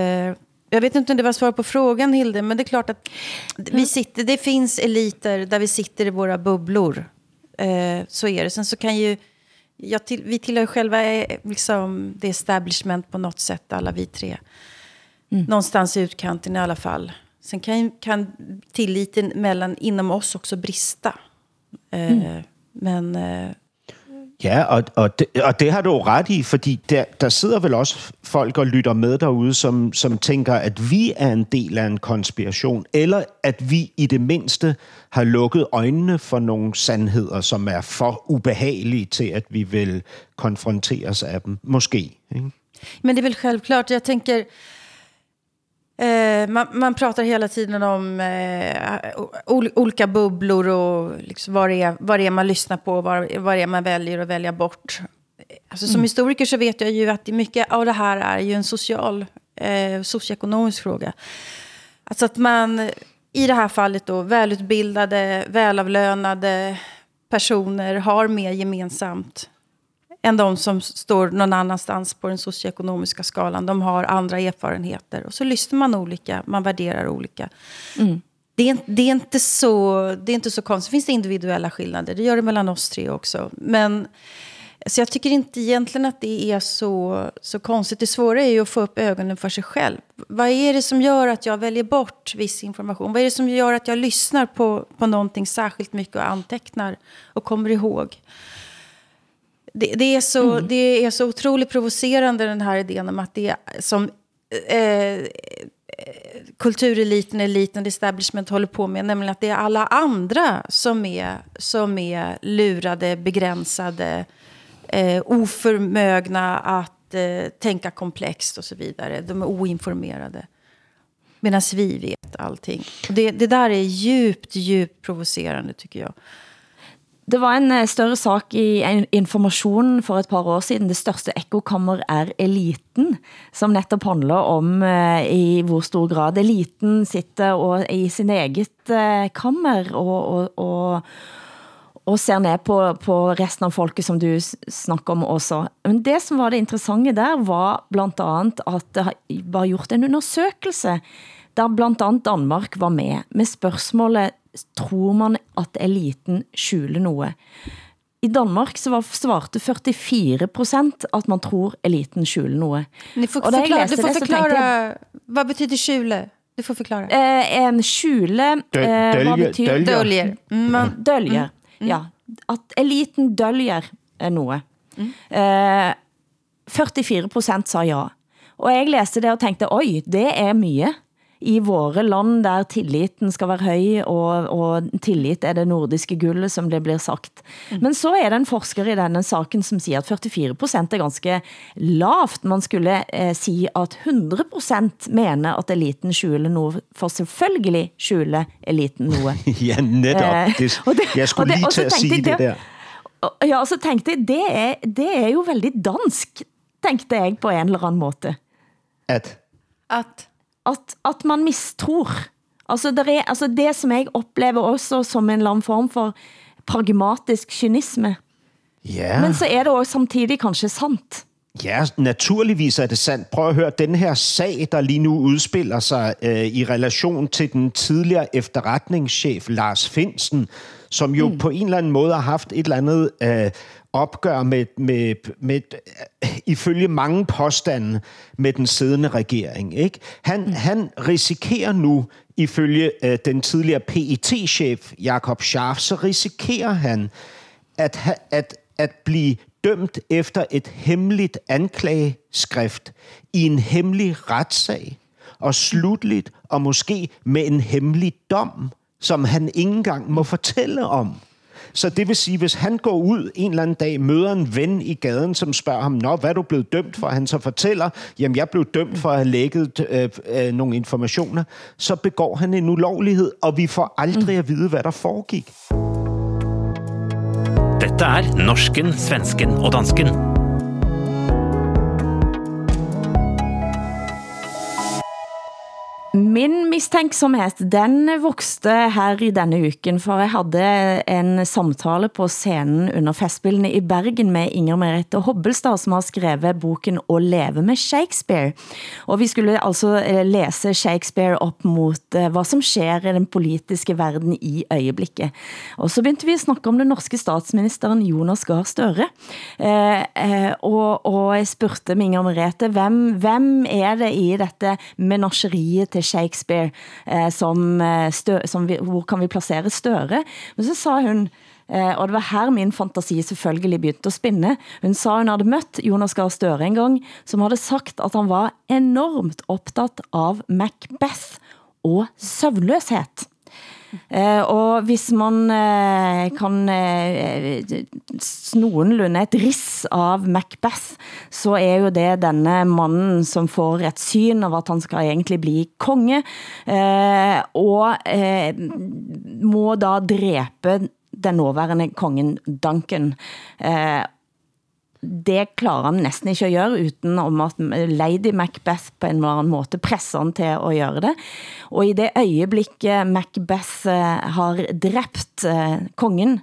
jag vet inte om det var svar på frågan, Hilde, men det är klart att vi sitter, det finns eliter där vi sitter i våra bubblor. Eh, så är det. Sen så kan ju... Jag till, vi tillhör själva eh, liksom, det establishment på något sätt, alla vi tre. Mm. Någonstans i utkanten i alla fall. Sen kan, kan tilliten mellan, inom oss också brista. Eh, mm. Men eh, Ja, og, og, det, og det har du ret i, fordi der, der sidder vel også folk og lytter med derude, som, som tænker, at vi er en del af en konspiration, eller at vi i det mindste har lukket øjnene for nogle sandheder, som er for ubehagelige til, at vi vil konfronteres af dem. Måske. Ikke? Men det er vel självklart. Jag tänker, Eh, man, man, pratar hela tiden om eh, olika bubblor och liksom vad, det är, vad det är man lyssnar på, vad, vad det är man väljer att välja bort. Alltså, som mm. historiker så vet jag ju att mycket av det här är ju en social, eh, socioekonomisk fråga. Alltså att man i det här fallet då välutbildade, välavlönade personer har mer gemensamt än de som står någon annanstans på den socioekonomiska skalan. De har andra erfarenheter. Och så lyssnar man olika, man värderar olika. Mm. Det, är, det, är inte så, det är inte så konstigt. Det finns individuella skillnader. Det gör det mellan oss tre också. Men Så jag tycker inte egentligen att det är så, så konstigt. Det svåra är ju att få upp ögonen för sig själv. Vad är det som gör att jag väljer bort viss information? Vad är det som gör att jag lyssnar på, på någonting särskilt mycket och antecknar och kommer ihåg? Det, det, är så, mm. det är så otroligt provocerande den här idén om att det är som eh, kultureliten, eliten, establishment håller på med. Nämligen att det är alla andra som är, som är lurade, begränsade, eh, oförmögna att eh, tänka komplext och så vidare. De är oinformerade. Medan vi vet allting. Det, det där är djupt, djupt provocerande tycker jag. Det var en eh, større sak i information for et par år siden. Det største ekokammer er eliten, som netop handler om eh, i hvor stor grad eliten sitter og i sin eget eh, kammer og, og, og, og ser ned på, på resten av folket, som du snakker om også. Men det som var det interessante der, var blandt andet, at det var gjort en undersøgelse, der blandt andet Danmark var med, med spørgsmålet tror man at eliten skjuler noget. I Danmark så var, svarte 44 procent at man tror eliten skjuler noget. Ni får og forklare, du får forklare, hvad betyder skjule? Du får forklare. Eh, en skjule, eh, hvad betyder? Dølger. Dølger. Mm. Man, dølger, mm. ja. At eliten dølger noget. Mm. Eh, 44 procent sa ja. Og jeg læste det og tænkte, oj, det er mye i våre land, der tilliten skal være høj, og, og tillit er det nordiske guldet, som det blir sagt. Mm. Men så er det en forsker i denne saken, som siger, at 44% er ganske lavt. Man skulle eh, si, at 100% mener, at eliten skjuler noget, for selvfølgelig skjuler eliten noget. ja, netop. Eh, det, det, jeg skulle lige til at sige det, det der. Ja, og så tænkte jeg, det er, det er jo veldig dansk, tænkte jeg på en eller anden måde. At? At? At, at man mistror. Altså, der er, altså det, som jeg oplever også som en eller anden form for pragmatisk kynisme. Ja. Men så er det også samtidig kanskje sant. Ja, naturligvis er det sandt. Prøv at høre, den her sag, der lige nu udspiller sig øh, i relation til den tidligere efterretningschef Lars Finsen, som jo mm. på en eller anden måde har haft et eller andet øh, opgør med, med, med, ifølge mange påstande med den siddende regering. Ikke? Han, mm. han risikerer nu, ifølge øh, den tidligere PET-chef Jakob Scharf, så risikerer han at, at, at blive dømt efter et hemmeligt anklageskrift i en hemmelig retssag, og slutligt og måske med en hemmelig dom, som han ikke engang må fortælle om. Så det vil sige, hvis han går ud en eller anden dag, møder en ven i gaden, som spørger ham, Nå, hvad er du blevet dømt for? Han så fortæller, jamen jeg blev dømt for at have lækket øh, øh, nogle informationer. Så begår han en ulovlighed, og vi får aldrig at vide, hvad der foregik. Dette er Norsken, Svensken og Dansken. Min mistænksomhed, den vokste her i denne uken, for jeg havde en samtale på scenen under festspillene i Bergen med Inger Merete Hobbelstad, som har skrevet boken Å leve med Shakespeare. Og vi skulle altså eh, læse Shakespeare op mot eh, hvad som sker i den politiske verden i øjeblikket. Og så begyndte vi at snakke om den norske statsministeren Jonas Gahr Støre. Eh, eh, og, og jeg spurgte Inger Merete, hvem, hvem er det i dette menageriet til Shakespeare Shakespeare, eh, som, eh, stø, som vi, hvor kan vi placere Støre? Men så sa hun, eh, og det var her min fantasi selvfølgelig begyndte at spinne. Hun sa, hun havde mødt Jonas Gahr Støre en gang, som havde sagt, at han var enormt optaget av Macbeth og søvnløshed. Eh, og hvis man eh, kan eh, noenlunde et riss av Macbeth, så er jo det denne mannen, som får et syn av at han skal egentlig bli konge, eh, og eh, må da dræbe den nåværende kongen Duncan. Eh, det klarer han næsten ikke at gøre, uten om at Lady Macbeth på en eller anden måde presser han til at gøre det. Og i det øjeblik eh, Macbeth eh, har dræbt eh, kongen,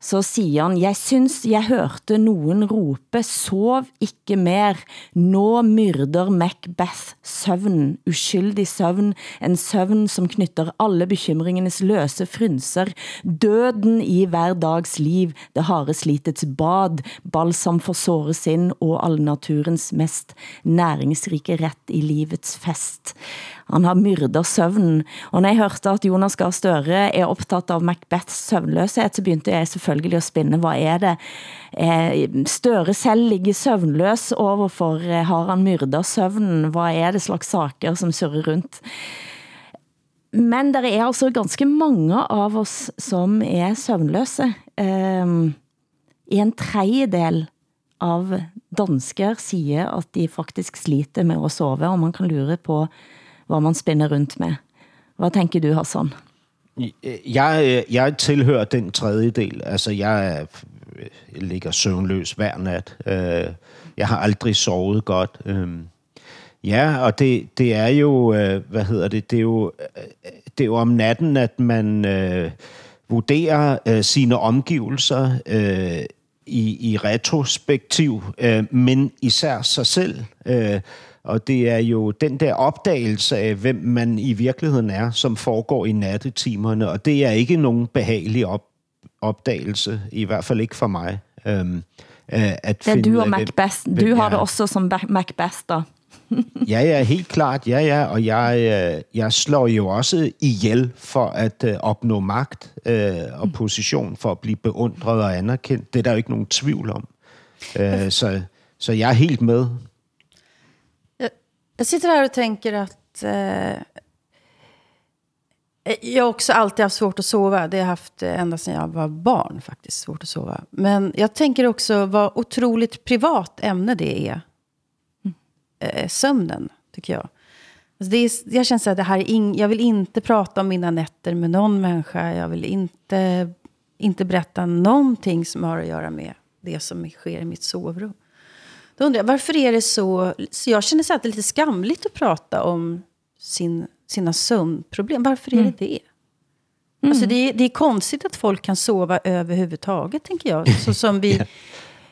så siger han, jeg synes, jeg hørte nogen rope, sov ikke mer, nå myrder Macbeth søvn, uskyldig søvn, en søvn som knytter alle bekymringenes løse frynser, døden i hver dags liv, det harde slitets bad, balsam for såre sind og all naturens mest næringsrike ret i livets fest. Han har myrdet søvnen, og når jeg hørte at Jonas Gahr Støre er optaget av Macbeths søvnløshet, så begyndte jeg selvfølgelig at spinne, hvad er det? Eh, Støre selv ligger søvnløs, overfor, eh, har han myrdet søvnen? Hvad er det slags saker som surrer rundt? Men der er altså ganske mange av oss som er søvnløse. Um, en tredjedel av dansker siger, at de faktisk sliter med at sove, og man kan lure på, hvor man spænder rundt med. Hvad tænker du, Hassan? Øh, jeg, øh, jeg tilhører den tredjedel. Altså, jeg, jeg ligger søvnløs hver nat. Jeg har aldrig sovet godt. Øhm, ja, og det, det er jo, hvad hedder det, det er jo, det er jo om natten, at man øh, vurderer øh, sine omgivelser øh, i, i retrospektiv, øh, men især sig selv. Øh, og det er jo den der opdagelse af, hvem man i virkeligheden er, som foregår i nattetimerne, og det er ikke nogen behagelig op, opdagelse, i hvert fald ikke for mig. Øhm, at det er du og Macbeth. Du har det også som Macbeth, da. ja, ja, helt klart. Ja, ja, og jeg, øh, jeg slår jo også ihjel for at uh, opnå magt uh, og position, for at blive beundret og anerkendt. Det er der jo ikke nogen tvivl om. Uh, så, så jeg er helt med. Jag sitter här och tänker att eh, jag har också alltid haft svårt att sova. Det har jag haft eh, ända sedan jag var barn faktiskt, svårt att sova. Men jag tänker också vad otroligt privat ämne det är. Eh, sömnen, tycker jag. Alltså det är, jag känner att det här är jag vill inte prata om mina nätter med någon människa. Jag vill inte, inte berätta någonting som har att göra med det som sker i mitt sovrum. Då undrar jag, varför är det så... så jag känner så att det är lite skamligt att prata om sin, sina sömnproblem. Varför är mm. det det? Mm. Alltså det, det är konstigt att folk kan sova överhuvudtaget, tänker jag. Så som vi yeah.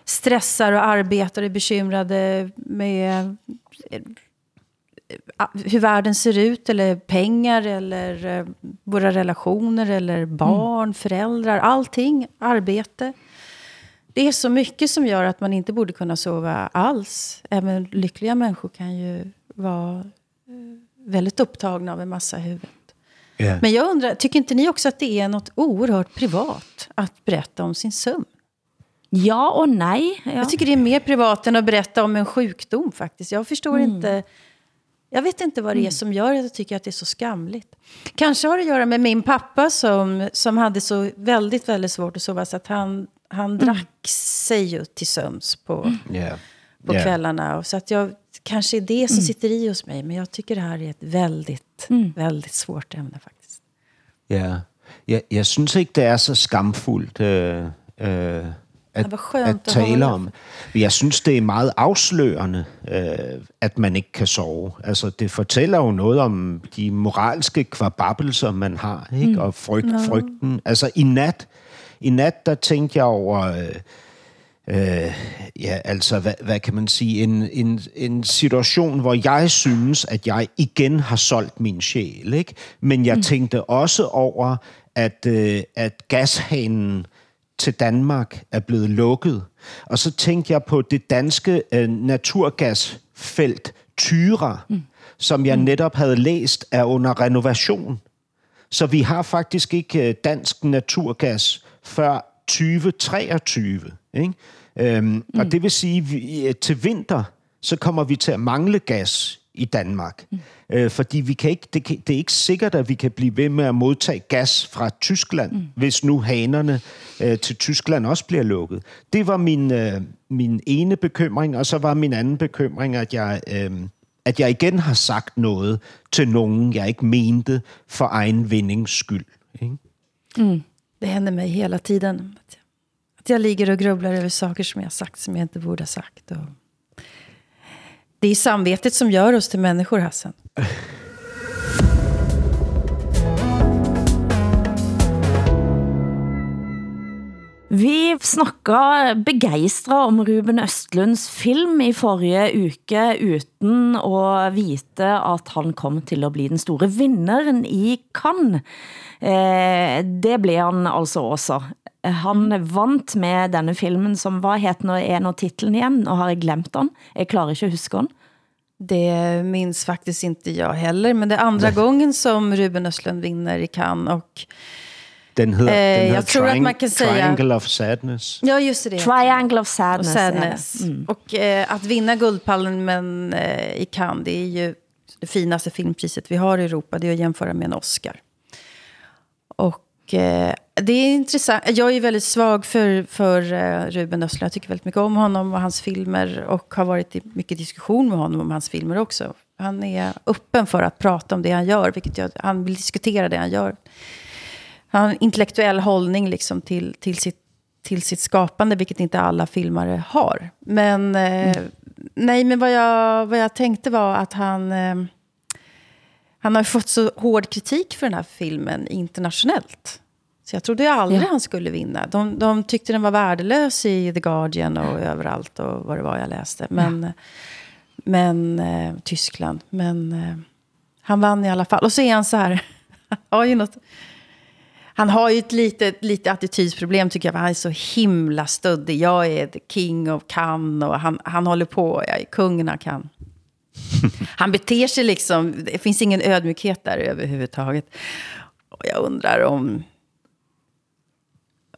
stressar och arbetar och är bekymrade med eh, hur världen ser ut, eller pengar, eller eh, våra relationer, eller barn, mm. föräldrar, allting, arbete det är så mycket som gör att man inte borde kunna sova alls. Även lyckliga människor kan ju vara eh, väldigt upptagna av en massa i huvudet. Yeah. Men jag undrar, tycker inte ni också att det är något oerhört privat att berätta om sin sömn? Ja och nej. Ja. Jag tycker det är mer privat än att berätta om en sjukdom faktiskt. Jag förstår mm. inte... Jag vet inte vad det är mm. som gör att jag tycker att det är så skamligt. Kanske har det att göra med min pappa som, som hade så väldigt, väldigt svårt att sova. Så att han han mm. drack sig ju till söms på, yeah. på yeah. kvällarna. Och så att jag, kanske är det som mm. sitter i hos mig. Men jag tycker det här är ett väldigt, mm. väldigt svårt ämne faktiskt. Ja, jeg, jeg synes ikke, det er så skamfuldt øh, øh, at, at tale om. Jeg synes, det er meget afslørende, øh, at man ikke kan sove. Altså, det fortæller jo noget om de moralske kvababelser, man har, ikke? Mm. og frygt, no. frygten. Altså, i nat, i nat, der tænkte jeg over... Øh, øh, ja, altså, hvad, hvad kan man sige, en, en, en situation, hvor jeg synes, at jeg igen har solgt min sjæl, ikke? Men jeg mm. tænkte også over, at, øh, at gashanen til Danmark er blevet lukket. Og så tænkte jeg på det danske øh, naturgasfelt Tyra, mm. som jeg mm. netop havde læst er under renovation. Så vi har faktisk ikke øh, dansk naturgas før 2023. Ikke? Øhm, mm. Og det vil sige, at vi, øh, til vinter, så kommer vi til at mangle gas i Danmark. Mm. Øh, fordi vi kan ikke, det, kan, det er ikke sikkert, at vi kan blive ved med at modtage gas fra Tyskland, mm. hvis nu hanerne øh, til Tyskland også bliver lukket. Det var min, øh, min ene bekymring, og så var min anden bekymring, at jeg, øh, at jeg igen har sagt noget til nogen, jeg ikke mente for egen vindings skyld. Ikke? Mm. Det händer mig hela tiden. Att jag, att jag ligger och grubblar över saker som jag sagt som jag inte borde ha sagt. Och det är samvetet som gör oss till människor, Hassan. Vi snakket begejstret om Ruben Østlunds film i forrige uke, uden at vite, at han kom til at blive den store vinderen i Cannes. Eh, det blev han altså også. Han vant med denne filmen, som var het nå en av titlen igen, og har jeg glemt den. Jeg klarer ikke at huske den. Det minns faktiskt inte jag heller, men det är andra gången som Ruben Östlund vinner i Cannes. Och, Den hedder, Eh, den hedder tror, at man kan sige- Triangle of Sadness. ja, just det. Triangle of Sadness. och Sadness. Och eh, att vinna Guldpalmen eh, i Cannes, det är ju det finaste filmpriset vi har i Europa. Det är att jämföra med en Oscar. Och eh, det är intressant. Jag är ju väldigt svag för, för eh, Ruben Östlund. Jag tycker väldigt mycket om honom och hans filmer. Och har varit i mycket diskussion med honom om hans filmer också. Han är öppen för att prata om det han gör. Vilket jag, han vill diskutera det han gör. Han har en intellektuell hållning liksom till, till, sitt, till sitt skapande, vilket inte alla filmare har. Men, eh, nej, men vad, jag, vad jag tänkte var att han... Eh, han har ju fått så hård kritik för den här filmen internationellt. Så jag trodde aldrig Ja. han skulle vinna. De, de tyckte den var värdelös i The Guardian och överallt och vad det var jag läste. Men, men eh, Tyskland. Men eh, han vann i alla fall. Och så är han så här... Har ju något... Han har ju ett litet, lite attitydsproblem tycker jag. för Han är så himla stöddig. Jag är the king of Cannes och han, han håller på. Jag är kungen av Cannes. Han beter sig liksom, det finns ingen ödmjukhet där överhuvudtaget. Och jag undrar om,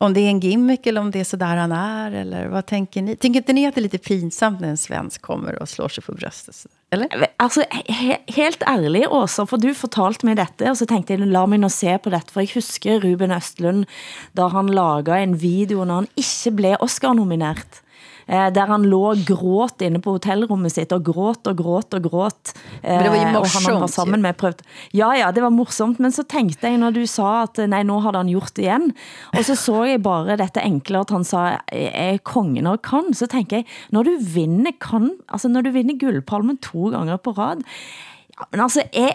om det är en gimmick eller om det är så där han är. Eller vad tänker ni? Tänker inte ni att det är lite pinsamt när en svensk kommer och slår sig på bröstet? så- Eller? Altså, he helt ærlig, Åsa, for du fortalte mig dette, og så tænkte jeg, la mig nu se på dette, for jeg husker Ruben Østlund, da han lagde en video, når han ikke blev Oscar-nomineret eh, der han lå og gråt inne på hotellrummet sitt, og gråt og gråt og gråt. Eh, Men det var jo og han var morsomt, sammen med prøvd. Ja, ja, det var morsomt, men så tænkte jeg, når du sa at nei, nå hadde han gjort det igen, og så så jeg bare dette enkle, at han sa, jeg er kongen og kan, så tænker jeg, når du vinner kan, altså når du vinner guldpalmen to gange på rad, men altså, jeg,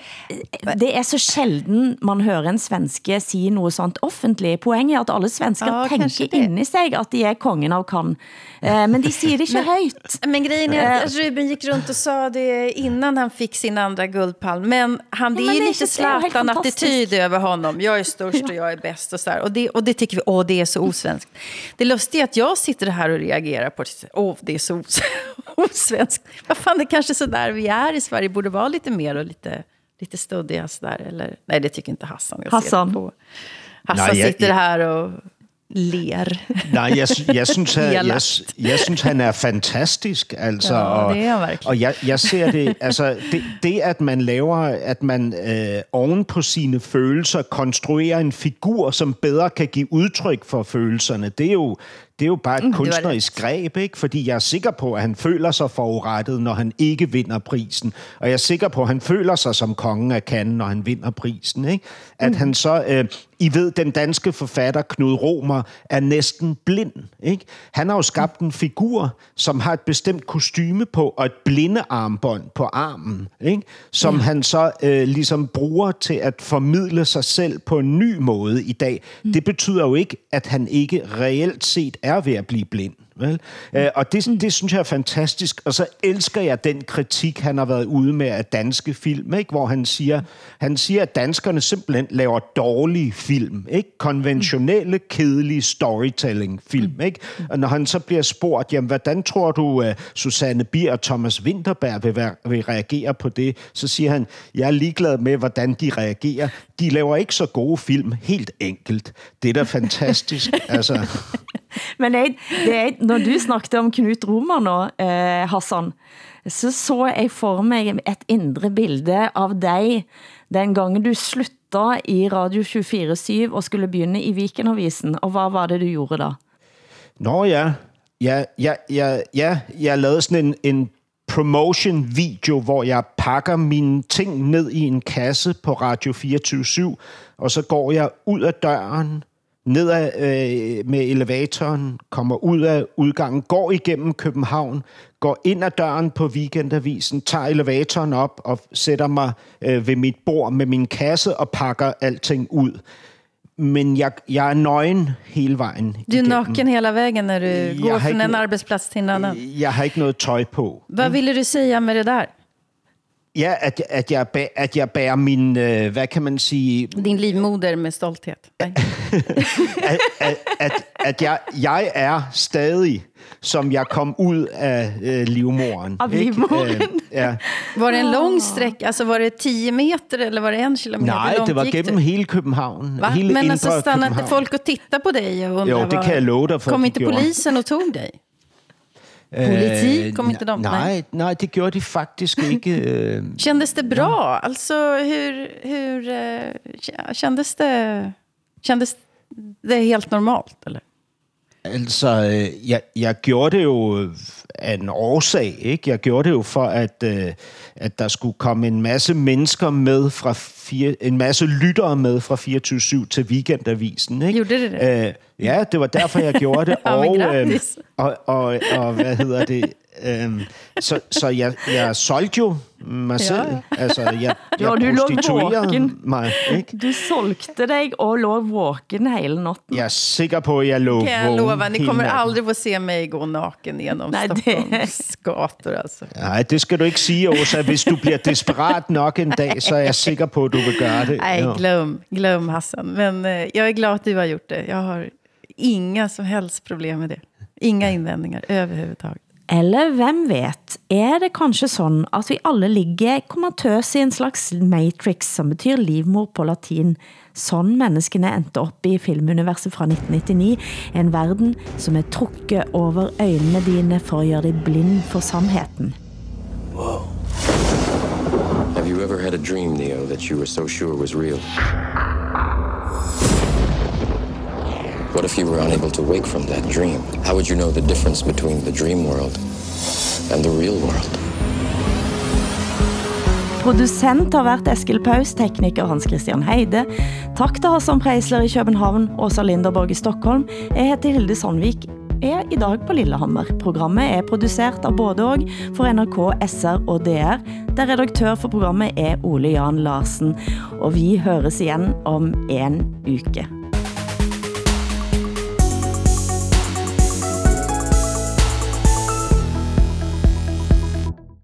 det er så sjelden man hører en svenske sige noget sånt offentligt. Poenget er, at alle svensker Ja, tænker inde i sig, at de er kongen av kan. Eh, men de siger det ikke højt. Men grejen är att Ruben gick runt och sa det innan han fick sin andra guldpalm. Men han, det Ja, är men ju är lite är helt Zlatan-attityd över honom. Jag är störst och jag är bäst och så där. Och det, och det tycker vi, åh det är så osvenskt. Det lustiga är att jag sitter här och reagerar på det. Åh, det är så os- osvenskt. Vad fan, det är kanske så där vi är i Sverige. Borde vara lite mer och lite, lite stöddiga så där. Eller, nej, det tycker inte Hassan. Jag ser Hassan. det På. Hassan Nej, jag- sitter här og ler. Nej, jeg, sy- jeg, synes, han, jeg, synes, han er fantastisk. Altså, Ja, og, det er han virkelig. Og jeg, jeg ser det, altså, det, det, at man laver, at man øh, oven på sine følelser konstruerer en figur, som bedre kan give udtryk for følelserne, det er jo, det er jo bare et Mm, det kunstnerisk greb, ikke? Fordi jeg er sikker på, at han føler sig forurettet, når han ikke vinder prisen. Og jeg er sikker på, at han føler sig som kongen af Cannes, når han vinder prisen, ikke? At han så... Øh, I ved, den danske forfatter Knud Romer er næsten blind, ikke? Han har jo skabt en figur, som har et bestemt kostyme på, og et blindearmbånd på armen, ikke? Som han så øh, ligesom bruger til at formidle sig selv på en ny måde i dag. Det betyder jo ikke, at han ikke reelt set er ved at blive blind. Vel? Øh, og det, det synes jeg er fantastisk. Og så elsker jeg den kritik, han har været ude med af danske film, ikke? hvor han siger, han siger, at danskerne simpelthen laver dårlige film. Ikke? Konventionelle, kedelige storytelling-film. Ikke? Og når han så bliver spurgt, jamen, hvordan tror du, uh, Susanne Bier og Thomas Winterberg vil, være, vil reagere på det? Så siger han, jeg er ligeglad med, hvordan de reagerer. De laver ikke så gode film, helt enkelt. Det er da fantastisk. altså, men jeg, det jeg, når du snakkede om Knut Romer nå, eh, Hassan, så så jeg for mig et indre bilde av dig, den gangen du sluttede i Radio 24-7 og skulle begynde i Vikenavisen. Og hvad var det, du gjorde da? Nå ja, ja, ja, ja, ja jeg lavede sådan en, en promotion-video, hvor jeg pakker mine ting ned i en kasse på Radio 24 og så går jeg ud af døren, ned ad, øh, med elevatoren, kommer ud af udgangen, går igennem København, går ind ad døren på weekendavisen, tager elevatoren op og sætter mig øh, ved mit bord med min kasse og pakker alting ud men jeg, jeg er nøgen hele vejen. Du er naken hela vägen när du Jag går inte- en arbetsplats till en annan. Jeg har ikke noget tøj på. Vad ville du säga med det där? Ja, at, at, jeg, bæ- at jeg bærer min, øh, hvad kan man sige, Din livmoder med stolthet. Nej. at, at, at, at jeg, jeg er stadig, som jeg kom ud af øh, livmoren. Av ikke? livmoderen? Øh, ja. Var det en lång sträcka? Alltså var det 10 meter eller var det en kilometer Nej, det var gennem du? hele København. Va? Hele Men alltså stannade inte folk och tittade på dig och Jo, det vad- kan jeg love dig for, Kom inte polisen och tog dig? Politi? Kom inte de? Øh, Nej, nej, det gjorde de faktisk ikke. øh. Kändes det bra? Alltså hur, hur eh, kändes det? Kändes det helt normalt eller? Altså, øh, jeg, jeg gjorde det jo af en årsag, ikke? Jeg gjorde det jo for, at, øh, at der skulle komme en masse mennesker med fra fire, en masse lyttere med fra 24-7 til Weekendavisen, ikke? Gjorde det det? Øh, ja, det var derfor, jeg gjorde det. Og, gratis. og, og, og, hvad hedder det? Øhm, så så jeg, jeg solgte jo mig Ja, selv. ja. Altså, jeg, jeg Ja, du prostituerede mig, ikke? Du solgte dig og lå våken hele natten. Jeg er sikker på, at jeg lå vågen lova, ni kommer natten. aldrig få se mig gå naken genom Nej, det- Stockholms gator alltså. Nej, det skal du ikke sige, Åsa. Hvis du bliver desperat nok en dag, så er jeg sikker på, at du vil gøre det. Nej, Ja. glöm, glöm Hassan. Men eh, jag är glad att du har gjort det. Jag har inga som helst problem med det. Inga invändningar överhuvudtaget. Eller hvem vet, er det kanskje sådan, at vi alle ligger komatøs i en slags matrix, som betyder livmor på latin, sådan menneskene endte op i filmuniverset fra 1999, en verden som er trukket over øjnene dine for at gøre dig blind for sandheden. Have you ever had a dream, Neo, that you were so sure was real? What if you were unable to wake from that dream? How would you know the difference between the dream world and the real world? Producent har været Eskil Paus, tekniker Hans Christian Heide. Tak til Hassan Preisler i København, Åsa Linderborg i Stockholm. Jeg heter Hilde Sandvik, er i dag på Lillehammer. Programmet er produceret av både og for NRK, SR og DR, der redaktør for programmet er Ole Jan Larsen. Og vi høres igen om en uke.